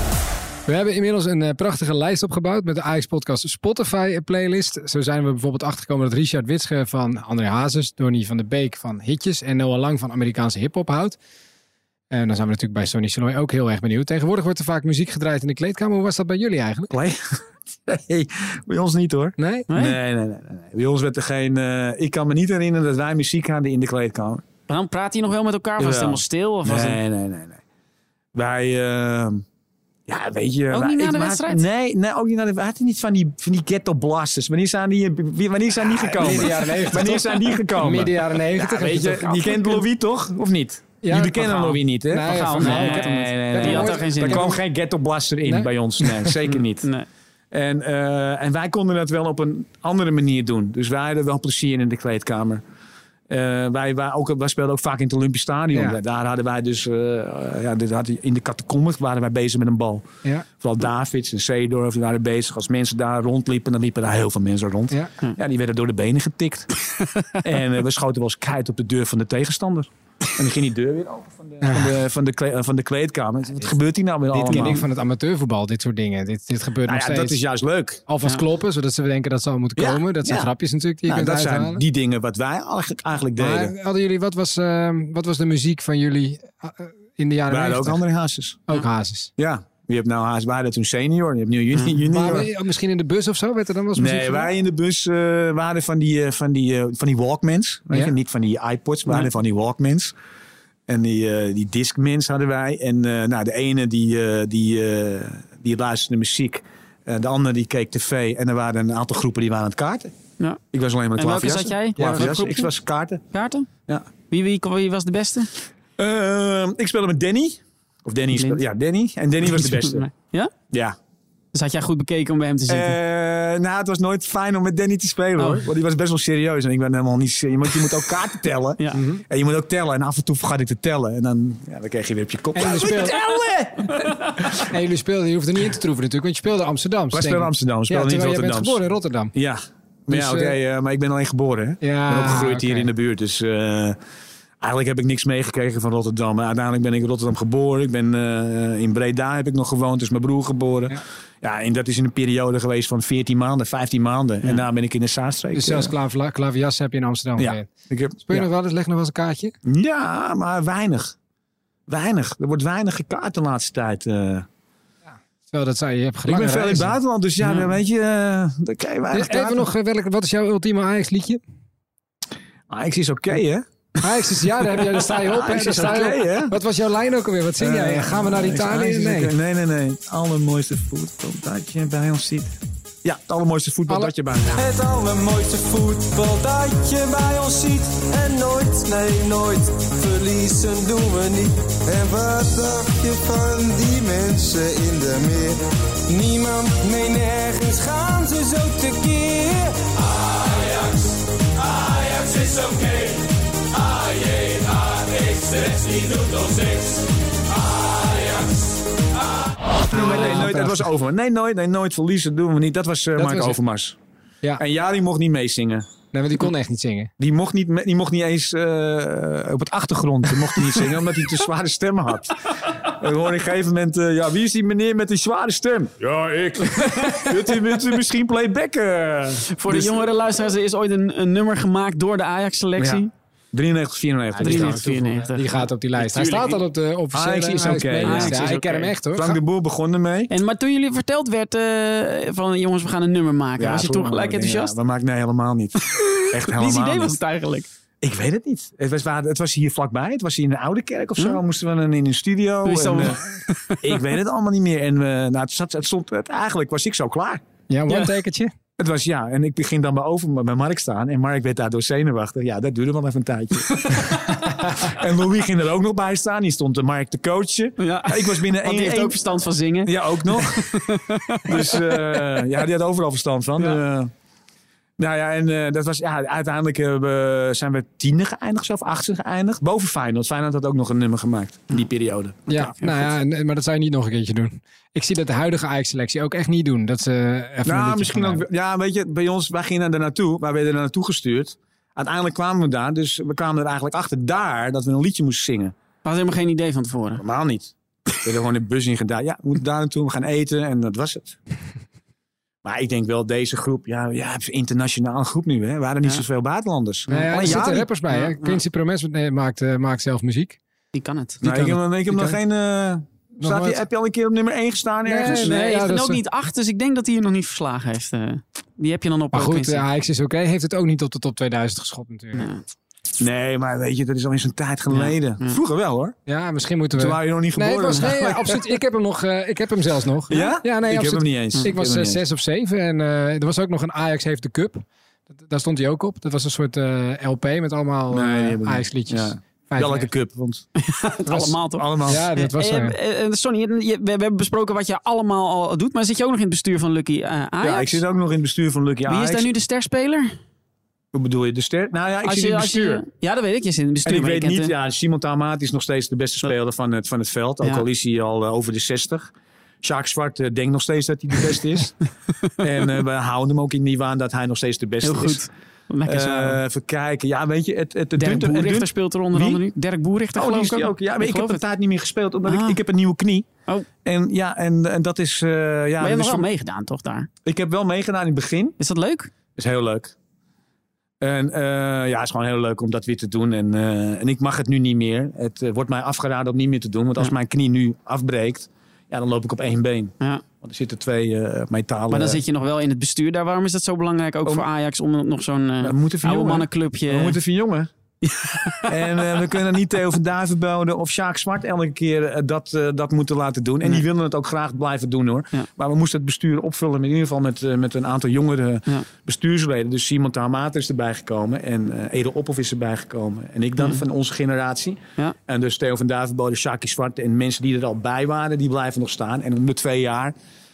A: we hebben inmiddels een uh, prachtige lijst opgebouwd met de Ajax Podcast Spotify playlist. Zo zijn we bijvoorbeeld achtergekomen dat Richard Witsche van André Hazes, Donny van de Beek van Hitjes en Noah Lang van Amerikaanse hip-hop houdt. En dan zijn we natuurlijk bij Sony Saloy ook heel erg benieuwd. Tegenwoordig wordt er vaak muziek gedraaid in de kleedkamer. Hoe was dat bij jullie eigenlijk? *laughs*
C: Nee, bij ons niet hoor.
A: Nee?
C: Nee, nee, nee. nee, Bij ons werd er geen... Uh, ik kan me niet herinneren dat wij muziek hadden in de kleedkamer.
B: Maar dan praat je nog wel met elkaar? Of was het helemaal stil? Of
C: nee,
B: was
C: het... nee, nee, nee. Wij... Uh, ja, weet je...
B: Ook niet na de wedstrijd?
C: Nee, nee, ook niet na de We hadden niet van die, van die ghetto blasters. Wanneer zijn die, wanneer zijn die gekomen?
A: Midden jaren 90.
C: Wanneer zijn die gekomen?
A: Midden jaren 90.
C: Ja, weet je, die kent Louis toch? Of niet? Ja, Jullie kennen Louis niet, hè?
B: Nee,
C: van
B: nee, nee, nee, nee, Die had er geen zin
C: in. Er kwam geen ghetto blaster in nee? bij ons. Nee, *laughs* zeker niet.
B: Nee.
C: En, uh, en wij konden dat wel op een andere manier doen. Dus wij hadden wel plezier in de kleedkamer. Uh, wij, wij, ook, wij speelden ook vaak in het Olympisch Stadion. Ja. Daar hadden wij dus, uh, ja, in de catacomben waren wij bezig met een bal.
A: Ja.
C: Vooral Davids en Seedorf waren bezig. Als mensen daar rondliepen, dan liepen daar heel veel mensen rond.
A: Ja,
C: ja die werden door de benen getikt. *laughs* en uh, we schoten wel eens keihard op de deur van de tegenstander. En dan ging die deur weer open van de, van de, van de, kleed, van de kleedkamer. Wat gebeurt hier nou weer
A: dit
C: allemaal?
A: Dit ken ik van het amateurvoetbal, dit soort dingen. Dit, dit gebeurt
C: nou
A: nog
C: ja,
A: steeds.
C: Dat is juist leuk.
A: Alvast ja. kloppen, zodat ze denken dat ze al moeten komen. Ja, dat zijn
C: ja.
A: grapjes natuurlijk die je
C: nou,
A: kunt
C: dat
A: uithalen.
C: zijn die dingen wat wij eigenlijk, eigenlijk deden.
A: Maar hadden jullie, wat, was, uh, wat was de muziek van jullie uh, in de jaren 90?
C: ook andere hazes.
A: Ook hazes.
C: Ja. Je hebt nou haast, hadden toen senior, je hebt nu junior. junior.
A: Maar misschien in de bus of zo werd er dan wel eens
C: Nee, wij in de bus uh, waren van die, uh, van die, uh, van die Walkmans. Weet je? Niet van die iPods, maar nee. van die Walkmans. En die, uh, die Discmans hadden wij. En uh, nou, de ene die, uh, die, die luisterde muziek. de andere die keek tv. En er waren een aantal groepen die waren aan het kaarten.
B: Ja.
C: Ik was alleen maar
B: En welke zat jij?
C: Ja, ik was kaarten.
B: Kaarten?
C: Ja.
B: Wie, wie, wie was de beste?
C: ik speelde met Danny. Of Danny speelde, ja, Danny. En Danny was de beste.
B: Ja?
C: Ja.
B: Dus had jij goed bekeken om bij hem te zitten?
C: Uh, nou, het was nooit fijn om met Danny te spelen oh. hoor. Want die was best wel serieus. En ik ben helemaal niet... Je moet, je moet ook kaarten *laughs* tellen.
B: ja.
C: mm -hmm. En je moet ook tellen. En af en toe vergat ik te tellen. En dan, ja, dan kreeg je weer op je kop.
A: En jullie *laughs* speelden...
C: tellen! *laughs*
A: en jullie speelden... Je hoeft er niet in te troeven natuurlijk. Want je speelde Amsterdam.
C: Wij speelden Amsterdam. We speelden
A: ja,
C: niet Rotterdam.
A: je bent geboren in Rotterdam.
C: Ja. Maar
A: Dus,
C: ja, oké. Okay, uh, maar ik ben alleen geboren. Hè?
A: Ja,
C: ik ben opgegroeid
A: okay.
C: hier in de buurt. Dus... Uh, Eigenlijk heb ik niks meegekregen van Rotterdam. Uiteindelijk ben ik in Rotterdam geboren. Ik ben uh, in Breda heb ik nog gewoond. Dus mijn broer geboren. Ja. ja, en dat is in een periode geweest van 14 maanden, 15 maanden. Ja. En daarna ben ik in de Zaanstreek.
A: Dus zelfs uh, klavias heb je in Amsterdam
C: ja. Ik heb,
A: Speel je nog wel eens? Leg nog wel eens een kaartje?
C: Ja, maar weinig. Weinig. Er wordt weinig gekaart de laatste tijd. Uh.
A: Terwijl dat zei je, hebt
C: Ik ben veel in het buitenland, dus ja, dan weet je, dan kan je weinig
A: Even nog, welke, wat is jouw ultieme Ajax liedje?
C: Ajax is oké, okay, hè?
A: Ajax is, ja, daar, heb je, daar sta je op.
C: Ajax is oké, okay, hè?
A: Wat was jouw lijn ook alweer? Wat zing jij? Uh, Gaan we naar Italië? Nee.
C: Okay. nee, nee, nee. Het allermooiste voetbal dat je bij ons ziet. Ja, het allermooiste voetbal Alle... dat je bij ons ziet.
G: Het allermooiste voetbal dat je bij ons ziet. En nooit, nee, nooit verliezen doen we niet. En wat dacht je van die mensen in de meer? Niemand, nee, nergens gaan ze zo tekeer. Ajax, Ajax is oké. Okay. A-J-A-X, die doet ons niks. Ajax.
C: Nee, nee, nee, nooit, dat was Overmars. Nee, nooit, nee, nooit verliezen doen we niet. Dat was uh, dat Mark was Overmars.
A: Ja.
C: En Jari mocht niet meezingen.
A: Nee, want die kon echt niet zingen.
C: Die mocht niet, die mocht niet eens uh, op het achtergrond mocht hij niet zingen, omdat hij te zware stem had. En gewoon op een gegeven moment, uh, ja, wie is die meneer met die zware stem? Ja, ik. wilt, u, wilt u misschien playbacken?
B: Voor dus, de jongere luisteraars, er is ooit een, een nummer gemaakt door de Ajax-selectie.
C: Ja. 93, 94.
B: 93, 94.
A: Die gaat op die lijst. Hij staat al op de officiële
C: Ajax is oké.
A: Ik ken hem echt hoor.
C: Frank de Boer begon ermee.
B: En, maar toen jullie verteld werd uh, van jongens, we gaan een nummer maken. Was je toen gelijk enthousiast?
C: Ja, we maken nee helemaal niet. *laughs* Echt helemaal
B: Wie idee was het eigenlijk?
C: Ik weet het niet. Het was, het was hier vlakbij. Het was hier in de Oude Kerk of zo. Hm? Moesten we in een studio. En, uh, *laughs* ik weet het allemaal niet meer. En uh, nou, het, zat, het stond, het, eigenlijk was ik zo klaar.
A: Ja, een tekentje.
C: Het was ja, en ik ging dan bij over bij Mark staan. En Mark werd daardoor zenuwachtig. Ja, dat duurde wel even een tijdje. *laughs* en Louis ging er ook nog bij staan. Die stond de Mark te coachen.
B: Ja.
C: Ik was binnen één...
B: Die heeft
C: één...
B: ook verstand van zingen.
C: Ja, ook nog. *laughs* dus uh, ja, die had overal verstand van. Ja. Uh, Nou ja, en uh, dat was, ja, uiteindelijk uh, zijn we tiende geëindigd of achtste geëindigd. Boven Feyenoord. Feyenoord had ook nog een nummer gemaakt in die periode.
A: Ja, nou ja, maar dat zou je niet nog een keertje doen. Ik zie dat de huidige Ajax-selectie ook echt niet doen. Dat ze even
C: nou, misschien ook. Ja, weet je, bij ons, wij gingen er naartoe. Wij werden er naartoe gestuurd. Uiteindelijk kwamen we daar. Dus we kwamen er eigenlijk achter daar dat we een liedje moesten zingen.
B: Had helemaal geen idee van tevoren?
C: Normaal niet. We hebben gewoon de bus in gedaan. Ja, we moeten daar naartoe. We gaan eten. En dat was het. Maar ik denk wel, deze groep, ja, ja internationaal groep nu. Hè. We waren niet zoveel buitenlanders.
A: Nou ja, er zitten rappers bij. Hè? Quincy Promes maakt, uh, maakt zelf muziek.
B: Die kan het.
C: Die nou, kan ik, heb, ik heb nog geen... Uh, staat die, heb je al een keer op nummer 1 gestaan ergens?
B: Nee, nee, nee ja, ook niet acht, dus ik denk dat hij je nog niet verslagen heeft. Uh, die heb je dan op.
A: Maar goed, Ajax is oké. Heeft het ook niet op de top 2000 geschopt natuurlijk.
C: Nee, maar weet je, dat is al eens een tijd geleden. Vroeger wel hoor.
A: Ja, misschien moeten we...
C: Toen waren je nog niet geboren.
A: Nee, was, nee absoluut. Ik heb hem nog, uh, ik heb hem zelfs nog.
C: Ja?
A: Ja, nee,
C: ik
A: absoluut.
C: heb hem niet eens.
A: Ik was uh, zes of zeven en uh, er was ook nog een Ajax heeft de Cup. Daar stond hij ook op. Dat was een soort LP met allemaal nee, Ajax liedjes. Ja.
C: Welke cup? Want *laughs*
B: allemaal toch?
C: Allemaal.
A: Ja, dat was
B: Sonny, we, we, hebben besproken wat je allemaal al doet. Maar zit je ook nog in het bestuur van Lucky Ajax?
C: Ja, ik zit ook nog in het bestuur van Lucky Ajax.
B: Wie is daar nu de sterspeler?
C: Hoe bedoel je? De ster? Nou ja, ik als zit in het bestuur. Je,
B: ja, dat weet ik. Je zit in het bestuur.
C: En ik weet niet, ja, Simon Tamaat is nog steeds de beste speler van het, van het veld. Ook al is hij al uh, over de 60. Sjaak Zwart uh, denkt nog steeds dat hij de beste is. *laughs* en uh, we houden hem ook in die waan dat hij nog steeds de beste
B: Heel
C: is.
B: goed.
C: Even kijken. Ja, weet je, het, het,
B: Dirk Boerichter speelt er onder andere nu. Dirk Boerichter,
C: oh,
B: geloof
C: die is
B: ik
C: ook. Ja, maar ik, heb een tijd niet meer gespeeld, omdat ah. ik, ik heb een nieuwe knie.
B: Oh.
C: En ja, en, en dat is... Uh, ja,
B: maar je hebt wel meegedaan, toch, daar?
C: Ik heb wel meegedaan in het begin.
B: Is dat leuk?
C: is heel leuk. En uh, ja, het is gewoon heel leuk om dat weer te doen. En, uh, en ik mag het nu niet meer. Het uh, wordt mij afgeraden om niet meer te doen. Want als ja. mijn knie nu afbreekt, ja, dan loop ik op één been.
B: Ja.
C: Want er zitten twee metalen...
B: Maar dan zit je nog wel in het bestuur daar. Waarom is dat zo belangrijk, ook om, voor Ajax, om nog zo'n oude mannenclubje...
C: We moeten verjongen. *laughs* en uh, we kunnen niet Theo van Duivenbode of Sjaak Zwart elke keer uh, dat, uh, dat moeten laten doen. En nee. die willen het ook graag blijven doen hoor.
B: Ja.
C: Maar we moesten het bestuur opvullen in ieder geval met, met een aantal jongere
B: ja.
C: bestuursleden. Dus Simon Tahmater is erbij gekomen en Ede Ophoff is erbij gekomen. En ik dan
B: Ja.
C: van onze generatie. En dus Theo van Duivenbode, Sjaakie Zwart en mensen die er al bij waren, die blijven nog staan. En om de twee jaar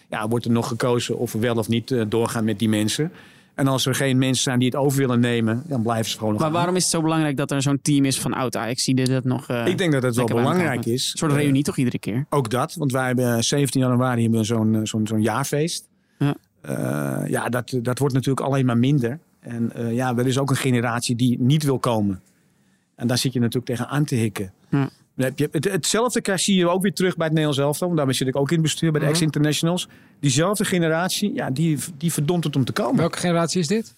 C: ja, wordt er nog gekozen of we wel of niet doorgaan met die mensen. En als er geen mensen zijn die het over willen nemen, dan blijven ze gewoon nog
B: Maar
C: aan.
B: waarom is het zo belangrijk dat er zo'n team is van oud Ajax die dat nog... Uh,
C: Ik denk dat het wel belangrijk is.
B: Een soort reunie toch iedere keer?
C: Ook dat, want wij hebben 17 januari hebben zo'n zo'n zo'n jaarfeest.
B: Ja,
C: uh, ja dat, dat wordt natuurlijk alleen maar minder. En uh, ja, er is ook een generatie die niet wil komen. En daar zit je natuurlijk tegen aan te hikken.
B: Ja.
C: Het, hetzelfde zie je ook weer terug bij het Nederlands elftal. Want daarmee zit ik ook in het bestuur bij de
A: Mhm.
C: ex-internationals. Diezelfde generatie, ja, die, die verdomt het om te komen.
A: Welke generatie is dit?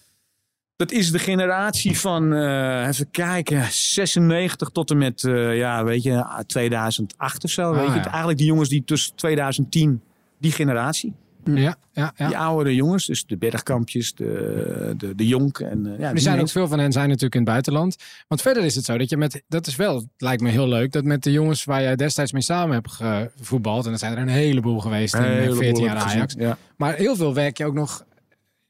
C: Dat is de generatie van, uh, even kijken, 96 tot en met, uh, ja, weet je, 2008 of zo.
A: Ah,
C: weet je?
A: ja.
C: Eigenlijk die jongens die tussen 2010, die generatie.
A: Ja, ja, ja.
C: Die oudere jongens, dus de Bergkampjes, de, de, de Jonk. En, uh, ja,
A: er zijn ook veel van hen zijn natuurlijk in het buitenland. Want verder is het zo dat je met, dat is wel, het lijkt me heel leuk, dat met de jongens waar jij destijds mee samen hebt gevoetbald, en er zijn er een heleboel geweest in
C: Heleboel
A: 14 jaar Ajax.
C: Ja.
A: Maar heel veel werk je ook nog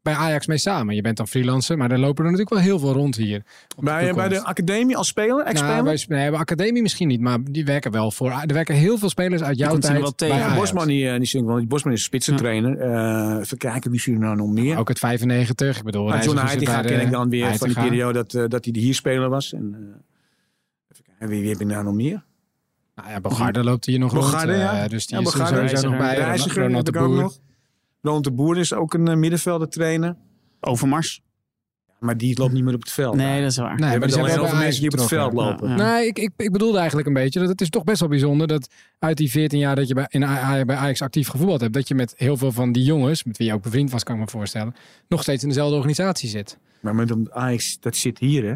A: bij Ajax mee samen. Je bent dan freelancer, maar er lopen er natuurlijk wel heel veel rond hier. op
C: Bij, bij
A: toekomst.
C: de academie als speler, ex-speler?
A: Nou, bij, nee, bij academie misschien niet, maar die werken wel voor. Er werken heel veel spelers uit jouw tijd
B: wel tegen.
A: bij
C: ja,
A: Ajax.
C: Bosman, die, eh, die, zingt wel. Die Bosman is spitsentrainer. Eh even kijken, wie zie je nou nog meer?
A: Ook het 95, ik bedoel.
C: Maar
A: hij
C: John
A: is dus
C: Heitinga
A: bij de-
C: ken ik dan weer van die periode dat, eh, dat hij de hier speler was. En, eh, even kijken, wie, wie heb ik nou nog meer?
A: Nou ja, Bogarde loopt hier nog
C: Bogarde,
A: rond.
C: ja.
A: eh, dus die
C: Ja,
A: is er sowieso nog bij.
C: Reiziger
A: Ronald de
C: ik ook
A: Boer.
C: Ronald de Boer is ook een uh, middenvelder trainer.
B: Overmars?
C: Maar die loopt niet meer op het veld.
B: Nee, dat is waar.
A: Nee, zijn
C: alleen heel veel mensen die op het veld lopen.
B: Ja.
A: Nee, ik, ik, ik bedoelde eigenlijk een beetje dat het is toch best wel bijzonder dat uit die 14 jaar dat je bij, in, bij Ajax actief gevoetbald hebt, dat je met heel veel van die jongens, met wie je ook bevriend was, kan ik me voorstellen, nog steeds in dezelfde organisatie zit.
C: Maar met een Ajax, dat zit hier hè.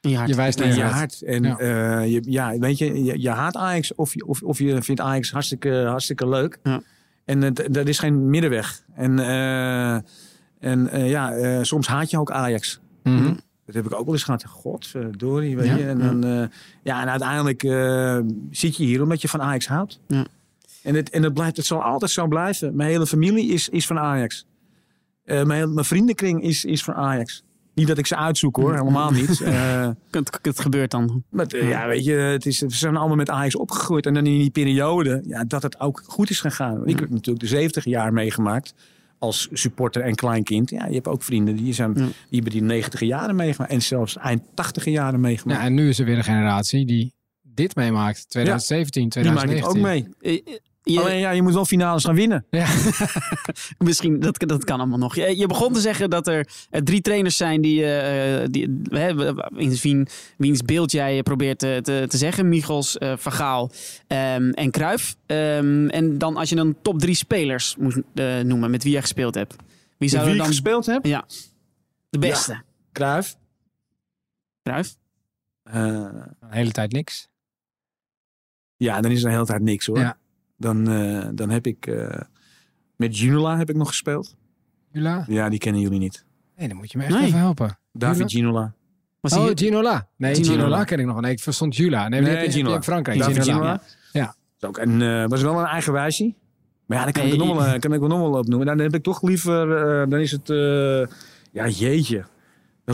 B: In je hart.
A: Je wijst naar
C: In
A: je hart.
C: En
A: Ja.
C: ja, je, ja weet je, je, je haat Ajax of je, of, of je vindt Ajax hartstikke, hartstikke leuk.
B: Ja.
C: En het- er is geen middenweg. En, eh, en eh, ja, eh, soms haat je ook Ajax.
A: Mhm.
C: Dat heb ik ook wel eens gehad. Godverdorie, weet
A: Ja,
C: je. En, dan, ja, en uiteindelijk zit je hier omdat je van Ajax houdt.
B: Ja.
C: En, het, en het, blijft, het zal altijd zo blijven. Mijn hele familie is, is van Ajax. Mijn, mijn vriendenkring is, is van Ajax. Niet dat ik ze uitzoek hoor, helemaal niet. *laughs* Eh,
B: Het, het gebeurt dan.
C: maar eh, ja, weet je, het is, we zijn allemaal met Ajax opgegroeid. En dan in die periode, ja, dat het ook goed is gegaan. Ik heb natuurlijk de 70 jaar meegemaakt. als supporter en kleinkind. Ja, je hebt ook vrienden die, zijn, die hebben die 90 jaren meegemaakt. En zelfs eind 80 jaren meegemaakt.
A: Ja, en nu is er weer een generatie die dit meemaakt. 2017, 2019.
C: Die maakt het ook mee. Je, je, Alleen ja, je moet wel finales gaan winnen. Ja. *laughs*
B: Misschien, dat, dat kan allemaal nog. Je, je, begon te zeggen dat er drie trainers zijn die, uh, die uh, wiens beeld jij probeert te, te, te zeggen. Michels, uh, Vergaal um, en Kruif. Um, en dan als je dan top drie spelers moet uh, noemen met wie jij gespeeld hebt.
C: Wie zou
B: wie
C: dan gespeeld heb?
B: Ja. De beste.
C: Ja. Kruif.
B: Kruif.
A: een hele tijd niks.
C: Ja, dan is er een hele tijd niks hoor. Ja. Dan, uh, dan heb ik uh, met Ginola heb ik nog gespeeld.
A: Ginola?
C: Ja, die kennen jullie niet.
A: Nee, dan moet je me echt nee. even helpen.
C: David Ginola.
A: Was oh, Ginola. Nee, Ginola. Ginola ken ik nog. Nee, ik verstond Jula. Nee, nee
C: Ginola.
A: in Frankrijk.
C: David
A: Ginola.
C: Ja. ja. Ook een, uh, was wel een eigen wijsje. Maar ja, dan kan, nee, ik, nog wel, kan ik wel nog wel opnoemen. Dan heb ik toch liever, dan is het, ja jeetje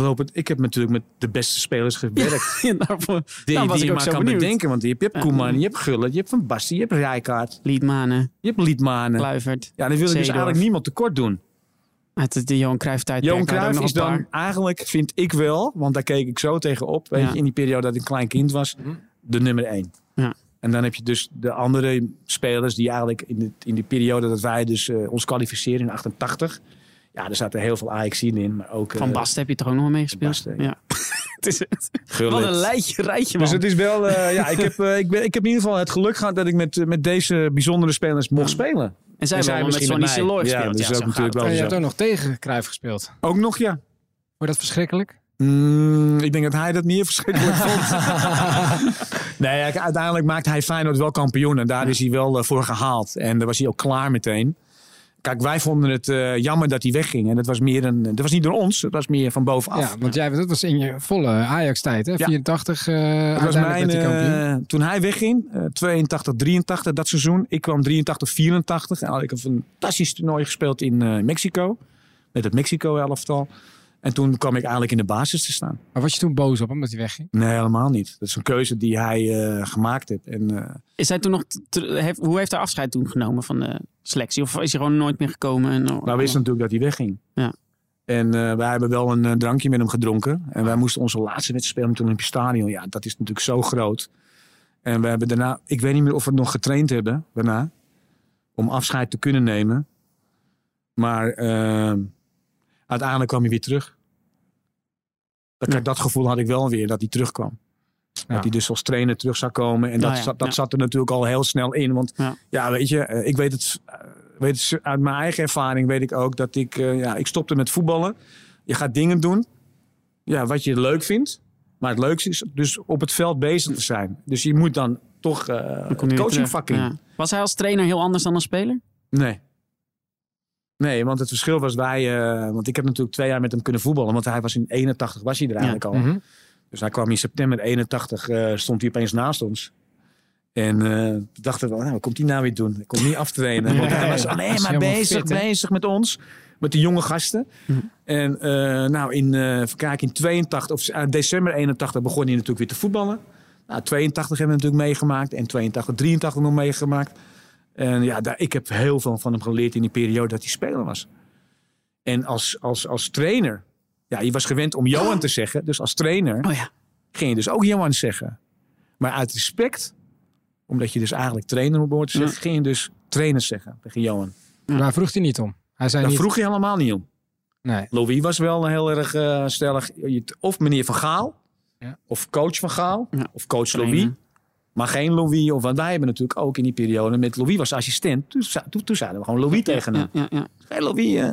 C: lopen, ik heb natuurlijk met de beste spelers gewerkt. Ja, *laughs*
B: daarvoor,
C: die,
B: nou, was
C: die
B: ik
C: je maar kan
B: benieuwd.
C: bedenken. Want je hebt, je hebt Koeman, je hebt Gullit, je hebt Van Basten, je hebt Rijkaard.
B: Liedmanen.
C: Je hebt Liedmanen.
B: Kluivert.
C: Ja, dan wil ik dus eigenlijk niemand tekort doen.
B: Uit de Johan Cruijff tijd.
C: Johan Cruijff is dan eigenlijk, vind ik wel, want daar keek ik zo tegenop. Weet ja. je, in die periode dat ik een klein kind was, de nummer één.
B: Ja.
C: En dan heb je dus de andere spelers die eigenlijk in, de, in die periode dat wij dus uh, ons kwalificeren in 88 ja, er zaten heel veel ajax in. Maar ook,
B: van Bast uh, heb je toch ook nog mee gespeeld?
C: Basten,
B: ja. *laughs* het is wat een lijtje, rijtje man.
C: Dus het is wel, uh, ja, ik heb, uh, ik, ben, ik heb in ieder geval het geluk gehad dat ik met, met deze bijzondere spelers mocht spelen.
B: En zij hebben met Sonny Siloy gespeeld.
C: Ja, dat is
B: ja,
C: ook natuurlijk wel
A: en je hebt ook nog tegen Cruijff gespeeld.
C: Ook nog, ja.
A: Vond je dat verschrikkelijk?
C: Mm, ik denk dat hij dat meer verschrikkelijk vond. *laughs* nee, uiteindelijk maakt hij Feyenoord wel kampioen. En daar is hij wel uh, voor gehaald. En daar was hij ook klaar meteen. Kijk, wij vonden het uh, jammer dat hij wegging. En dat was, meer een, dat was niet door ons, dat was meer van bovenaf.
A: Ja, want jij, dat was in je volle Ajax-tijd, hè? Ja. 84 uh,
C: dat was mijn, uh, Toen hij wegging, 82, 83, dat seizoen. Ik kwam 83, 84. En had ik een fantastisch toernooi gespeeld in Mexico. Met het Mexico-elftal. En toen kwam ik eigenlijk in de basis te staan.
A: Maar was je toen boos op hem dat hij wegging?
C: Nee, helemaal niet. Dat is een keuze die hij uh, gemaakt heeft. En, uh,
B: is hij toen nog heeft, hoe heeft hij afscheid toen genomen van de selectie? Of is hij gewoon nooit meer gekomen? En,
C: nou, we wisten natuurlijk dat hij wegging.
B: Ja.
C: En uh, wij hebben wel een drankje met hem gedronken. En wij moesten onze laatste wedstrijd spelen met het Olympisch Stadion. Ja, dat is natuurlijk zo groot. En we hebben daarna, ik weet niet meer of we het nog getraind hebben daarna. Om afscheid te kunnen nemen. Maar uiteindelijk kwam hij weer terug. Dat, dat gevoel had ik wel weer, dat hij terugkwam. Dat hij dus als trainer terug zou komen. En dat, zat, dat zat er natuurlijk al heel snel in. Want
B: Ja.
C: weet je, eh, ik weet het, eh, weet het uit mijn eigen ervaring weet ik ook dat ik, eh, ja, ik stopte met voetballen. Je gaat dingen doen ja, wat je leuk vindt. Maar het leukste is dus op het veld bezig te zijn. Dus je moet dan toch het
B: weer
C: coachingvak in.
B: Ja. Was hij als trainer heel anders dan als speler?
C: Nee. Nee, want het verschil was wij... eh, want ik heb natuurlijk twee jaar met hem kunnen voetballen. Want hij was in 81 was hij er eigenlijk al.
A: Mhm.
C: Dus hij kwam in september 81, eh, stond hij opeens naast ons. En eh, toen dachten we, nou, wat komt hij nou weer doen? Hij komt niet aftrainen. Want *laughs* hij was alleen maar bezig,
A: fit,
C: bezig met ons. Met de jonge gasten.
B: Mhm.
C: En eh, nou, in, eh even kijken, in 82, of eh, december 81 begon hij natuurlijk weer te voetballen. Nou, 82 hebben we natuurlijk meegemaakt. En 82, 83 nog meegemaakt. En ja, daar, ik heb heel veel van hem geleerd in die periode dat hij speler was. En als, als, als trainer, ja, je was gewend om Johan te zeggen. Dus als trainer
B: Oh ja.
C: ging je dus ook Johan zeggen. Maar uit respect, omdat je dus eigenlijk trainer moet worden zeggen, ging je dus trainer zeggen tegen Johan.
A: Maar daar vroeg hij niet om. Hij zei
C: Daar
A: niet...
C: vroeg je helemaal niet om.
A: Nee.
C: Louis was wel heel erg eh, stellig. Of meneer Van Gaal,
A: Ja.
C: of coach Van Gaal,
B: Ja.
C: of coach
B: Trainer.
C: Louis. Maar geen Louis. Of, want wij hebben natuurlijk ook in die periode met Louis was assistent. Toen, toen, toen zeiden we gewoon Louis tegen hem.
B: Ja, ja, ja.
C: Hey Louis. eh.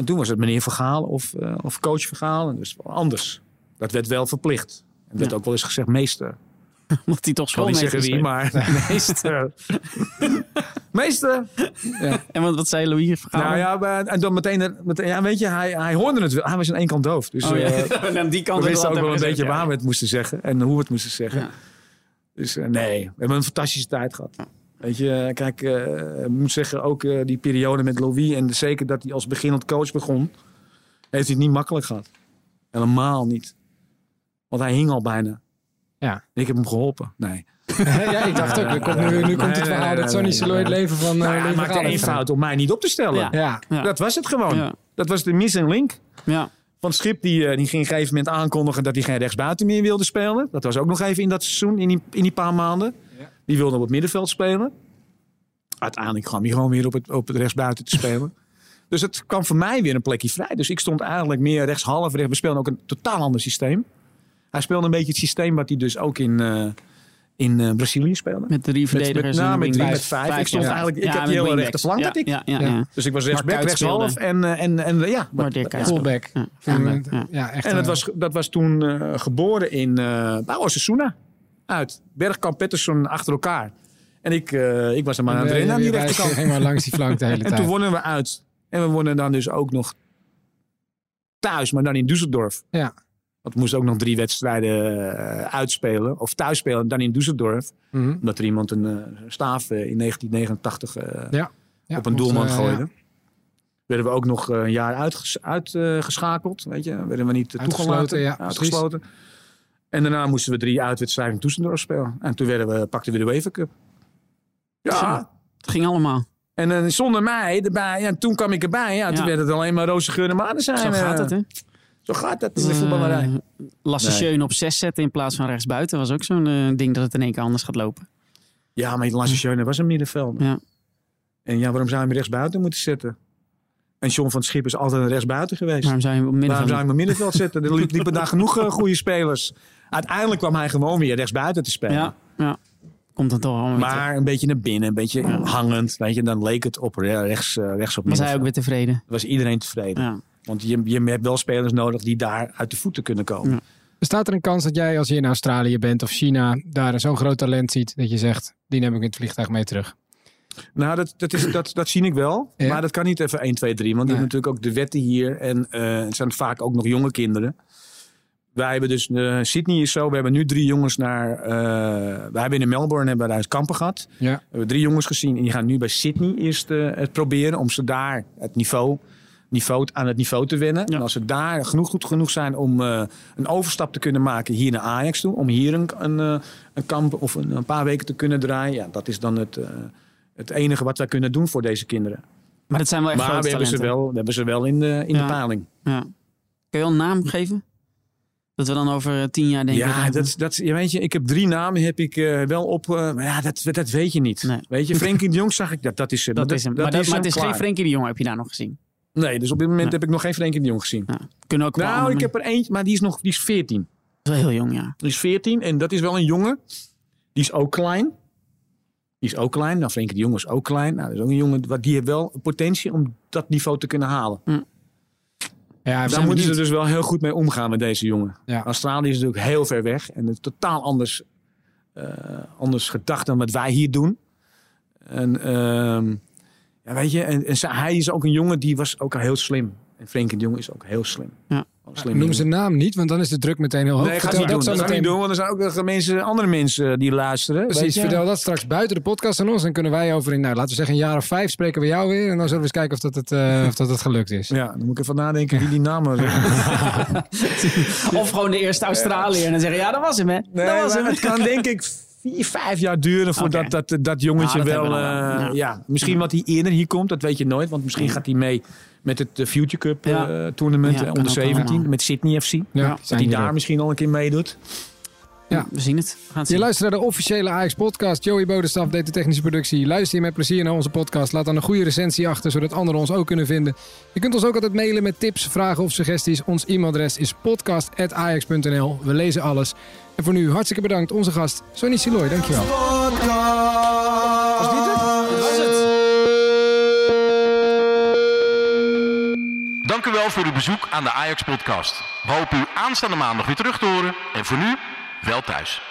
C: En toen was het meneer Van Gaal of, eh, of coach Van Gaal. En dus wel anders. Dat werd wel verplicht. En werd
B: Ja.
C: ook wel eens gezegd meester. *laughs*
B: Omdat hij toch
C: Ik zal niet
B: schoolmeester
C: zeggen wie, maar *laughs* meester. *laughs* meester.
B: En wat, wat zei Louis Vergaal?
C: Nou ja, maar- en dan meteen, meteen ja, weet je, hij, hij hoorde het wel. Hij was aan één kant doof. Dus
B: Oh, ja.
C: eh,
B: En aan die kant
C: we wisten ook wel een
B: gezegd,
C: beetje
B: ja.
C: waar we het moesten zeggen. En hoe we het moesten zeggen.
B: Ja.
C: Dus eh, nee, we hebben een fantastische tijd gehad. Weet je, kijk, eh, ik moet zeggen, ook eh, die periode met Louis... en zeker dat hij als beginnend coach begon... heeft hij het niet makkelijk gehad. Helemaal niet. Want hij hing al bijna.
A: Ja.
C: Ik heb hem geholpen. Nee. *laughs*
A: ja, ik dacht ook, nu, komt, nu, nu komt het verhaal dat Sonny Siloy het leven van...
C: Nou
A: Uh,
C: hij maakte één fout om mij niet op te stellen.
A: Ja.
C: ja. Dat was het gewoon. Dat was de missing link.
B: Ja.
C: Van Schip die, die ging op een gegeven moment aankondigen dat hij geen rechtsbuiten meer wilde spelen. Dat was ook nog even in dat seizoen, in die, in die paar maanden. Die wilde op het middenveld spelen. Uiteindelijk kwam hij gewoon weer op het, op het rechtsbuiten te spelen. *laughs* dus het kwam voor mij weer een plekje vrij. Dus ik stond eigenlijk meer rechtshalf. Rechts. We speelden ook een totaal ander systeem. Hij speelde een beetje het systeem wat hij dus ook in, uh, in uh, Brazilië speelde.
B: Met drie verdedigers.
C: Met, met, nou, met, met vijf. vijf. Ik stond ja. eigenlijk, ik ja, heb die hele rechte flank had ik.
B: Ja, ja, ja.
C: Dus ik was rechtsback, rechtshalf en, en, en ja.
A: Fullback.
C: Ja, echt. En dat was, dat was toen uh, geboren in uh, Osasuna. Uit. Bergkamp, Pettersson achter elkaar. En ik, uh, ik was er maar aan het rennen aan die rechterkant.
A: Ging maar langs die flank de hele *laughs*
C: en
A: tijd.
C: toen wonnen we uit. En we wonnen dan dus ook nog thuis, maar dan in Düsseldorf.
A: Ja.
C: Want we moesten ook nog drie wedstrijden uh, uitspelen. Of thuis spelen, dan in Düsseldorf.
A: Mm -hmm.
C: Omdat er iemand een uh, staaf in 1989
A: ja. Ja,
C: op een doelman gooide. Werden we ook nog een jaar uitgeschakeld. Uit, weet je, werden we niet toegelaten.
A: Ja,
C: uitgesloten. En daarna moesten we drie uitwedstrijden in Düsseldorf spelen. En toen werden we, pakten we de UEFA Cup. Ja.
B: Het ging allemaal.
C: En uh, zonder mij erbij, ja, toen kwam ik erbij. Ja, toen ja. werd het alleen maar roze geur en maneschijn.
B: Zo gaat het, hè?
C: Zo gaat dat in de voetballerij. Uh,
B: Lasse Schöne op 6 zetten in plaats van rechtsbuiten was ook zo'n uh, ding dat het in één keer anders gaat lopen.
C: Ja, maar Lasse Schöne was een middenvelder.
B: Ja.
C: En ja, waarom zou je hem rechtsbuiten moeten zetten? En John van het Schip is altijd een rechtsbuiten geweest.
B: Waarom zou je hem op middenveld,
C: waarom zou je hem op middenveld zetten? Er liepen daar genoeg uh, goede spelers. Uiteindelijk kwam hij gewoon weer rechtsbuiten te spelen.
B: Ja, ja. Komt het toch allemaal
C: Maar een beetje naar binnen, een beetje ja. hangend. Weet je, dan leek het op rechts, uh, rechts op
B: Was hij ook weer tevreden?
C: Was iedereen tevreden.
B: Ja.
C: Want je, je hebt wel spelers nodig die daar uit de voeten kunnen komen. Ja.
A: Bestaat er een kans dat jij als je in Australië bent of China daar zo'n groot talent ziet dat je zegt, die neem ik in het vliegtuig mee terug?
C: Nou, dat, dat, is, dat, dat zie ik wel. Ja. Maar dat kan niet even 1, 2, 3. Want die hebben natuurlijk ook de wetten hier. En uh, het zijn vaak ook nog jonge kinderen. Wij hebben dus, uh, Sydney is zo, we hebben nu drie jongens naar, uh, wij hebben in Melbourne hebben we uit kampen gehad.
A: Ja.
C: We hebben drie jongens gezien en die gaan nu bij Sydney eerst uh, het proberen om ze daar het niveau, niveau aan het niveau te winnen. Ja. En als ze daar genoeg goed genoeg zijn om een overstap te kunnen maken hier naar Ajax toe, om hier een, een, een kamp of een, een, paar weken te kunnen draaien, ja, dat is dan het, het enige wat wij kunnen doen voor deze kinderen.
B: Maar dat zijn wel echt
C: maar we hebben, ze wel, we hebben ze wel in de, in
B: ja.
C: de paling.
B: Ja. Kun je wel een naam geven? Dat we dan over tien jaar denken.
C: Ja, dat, dat, ja, weet je, ik heb drie namen heb ik uh, wel op. Uh, maar ja, dat, dat weet je niet. Nee. Weet je, Frenkie de Jong zag ik dat. Dat is,
B: dat, dat is hem. Dat maar, dat, is maar het is klaar. geen Frenkie de Jong, heb je daar nog gezien?
C: Nee, dus op dit moment nee. heb ik nog geen Frenkie de Jong gezien.
B: Ja. Kunnen ook
C: nou, ik heb er eentje, maar die is nog die is 14.
B: Dat is wel heel jong, ja.
C: Die is 14 en dat is wel een jongen. Die is ook klein. Die is ook klein. Nou, Frenkie de Jong is ook klein. Nou, dat is ook een jongen, die heeft wel potentie om dat niveau te kunnen halen.
B: Hm.
C: Ja, daar moeten ze dus wel heel goed mee omgaan met deze jongen. Ja. Australië is natuurlijk heel ver weg en het is totaal anders, uh, anders gedacht dan wat wij hier doen. En, uh, ja, weet je, en, en, hij is ook een jongen die was ook heel slim. En Frenkie de Jong is ook heel slim.
B: Ja.
A: Slim Noem zijn naam niet, want dan is de druk meteen heel hoog.
C: Nee, vertel dat, dat dat meteen... niet doen, want er zijn ook mensen, andere mensen die luisteren.
A: Precies, vertel dat straks buiten de podcast aan ons. Dan kunnen wij over in, nou, laten we zeggen, een jaar of vijf spreken we jou weer. En dan zullen we eens kijken of dat het, uh, *laughs* of dat het gelukt is.
C: Ja, dan moet ik even nadenken wie die namen *laughs*
B: Of gewoon de eerste Australiër en dan zeggen, ja, dat was hem, hè.
C: Nee,
B: dat was hem.
C: het kan denk ik vier, vijf jaar duren voordat okay. dat, dat jongetje
B: dat
C: wel...
B: we
C: Uh,
B: wel.
C: ja.
B: Ja.
C: misschien wat hij eerder hier komt, dat weet je nooit. Want misschien gaat hij mee met het eh, Future Cup
B: Ja.
C: eh, tournament
B: Ja,
C: eh,
B: kan
C: onder
B: ook
C: 17
B: allemaal.
C: met Sydney FC.
A: Ja,
C: Dat hij daar
A: ook.
C: misschien al een keer meedoet.
A: Ja.
B: We zien het. We gaan het
A: Je
B: zien.
A: luistert naar de officiële Ajax podcast. Joey Bodenstaf deed de technische productie. Luister je met plezier naar onze podcast. Laat dan een goede recensie achter, zodat anderen ons ook kunnen vinden. Je kunt ons ook altijd mailen met tips, vragen of suggesties. Ons e-mailadres is podcast.ajax.nl. We lezen alles. En voor nu hartstikke bedankt onze gast Sonny Siloy. Dankjewel.
G: Was?
D: Dank u wel voor uw bezoek aan de Ajax Podcast. We hopen u aanstaande maandag weer terug te horen. En voor nu, wel thuis.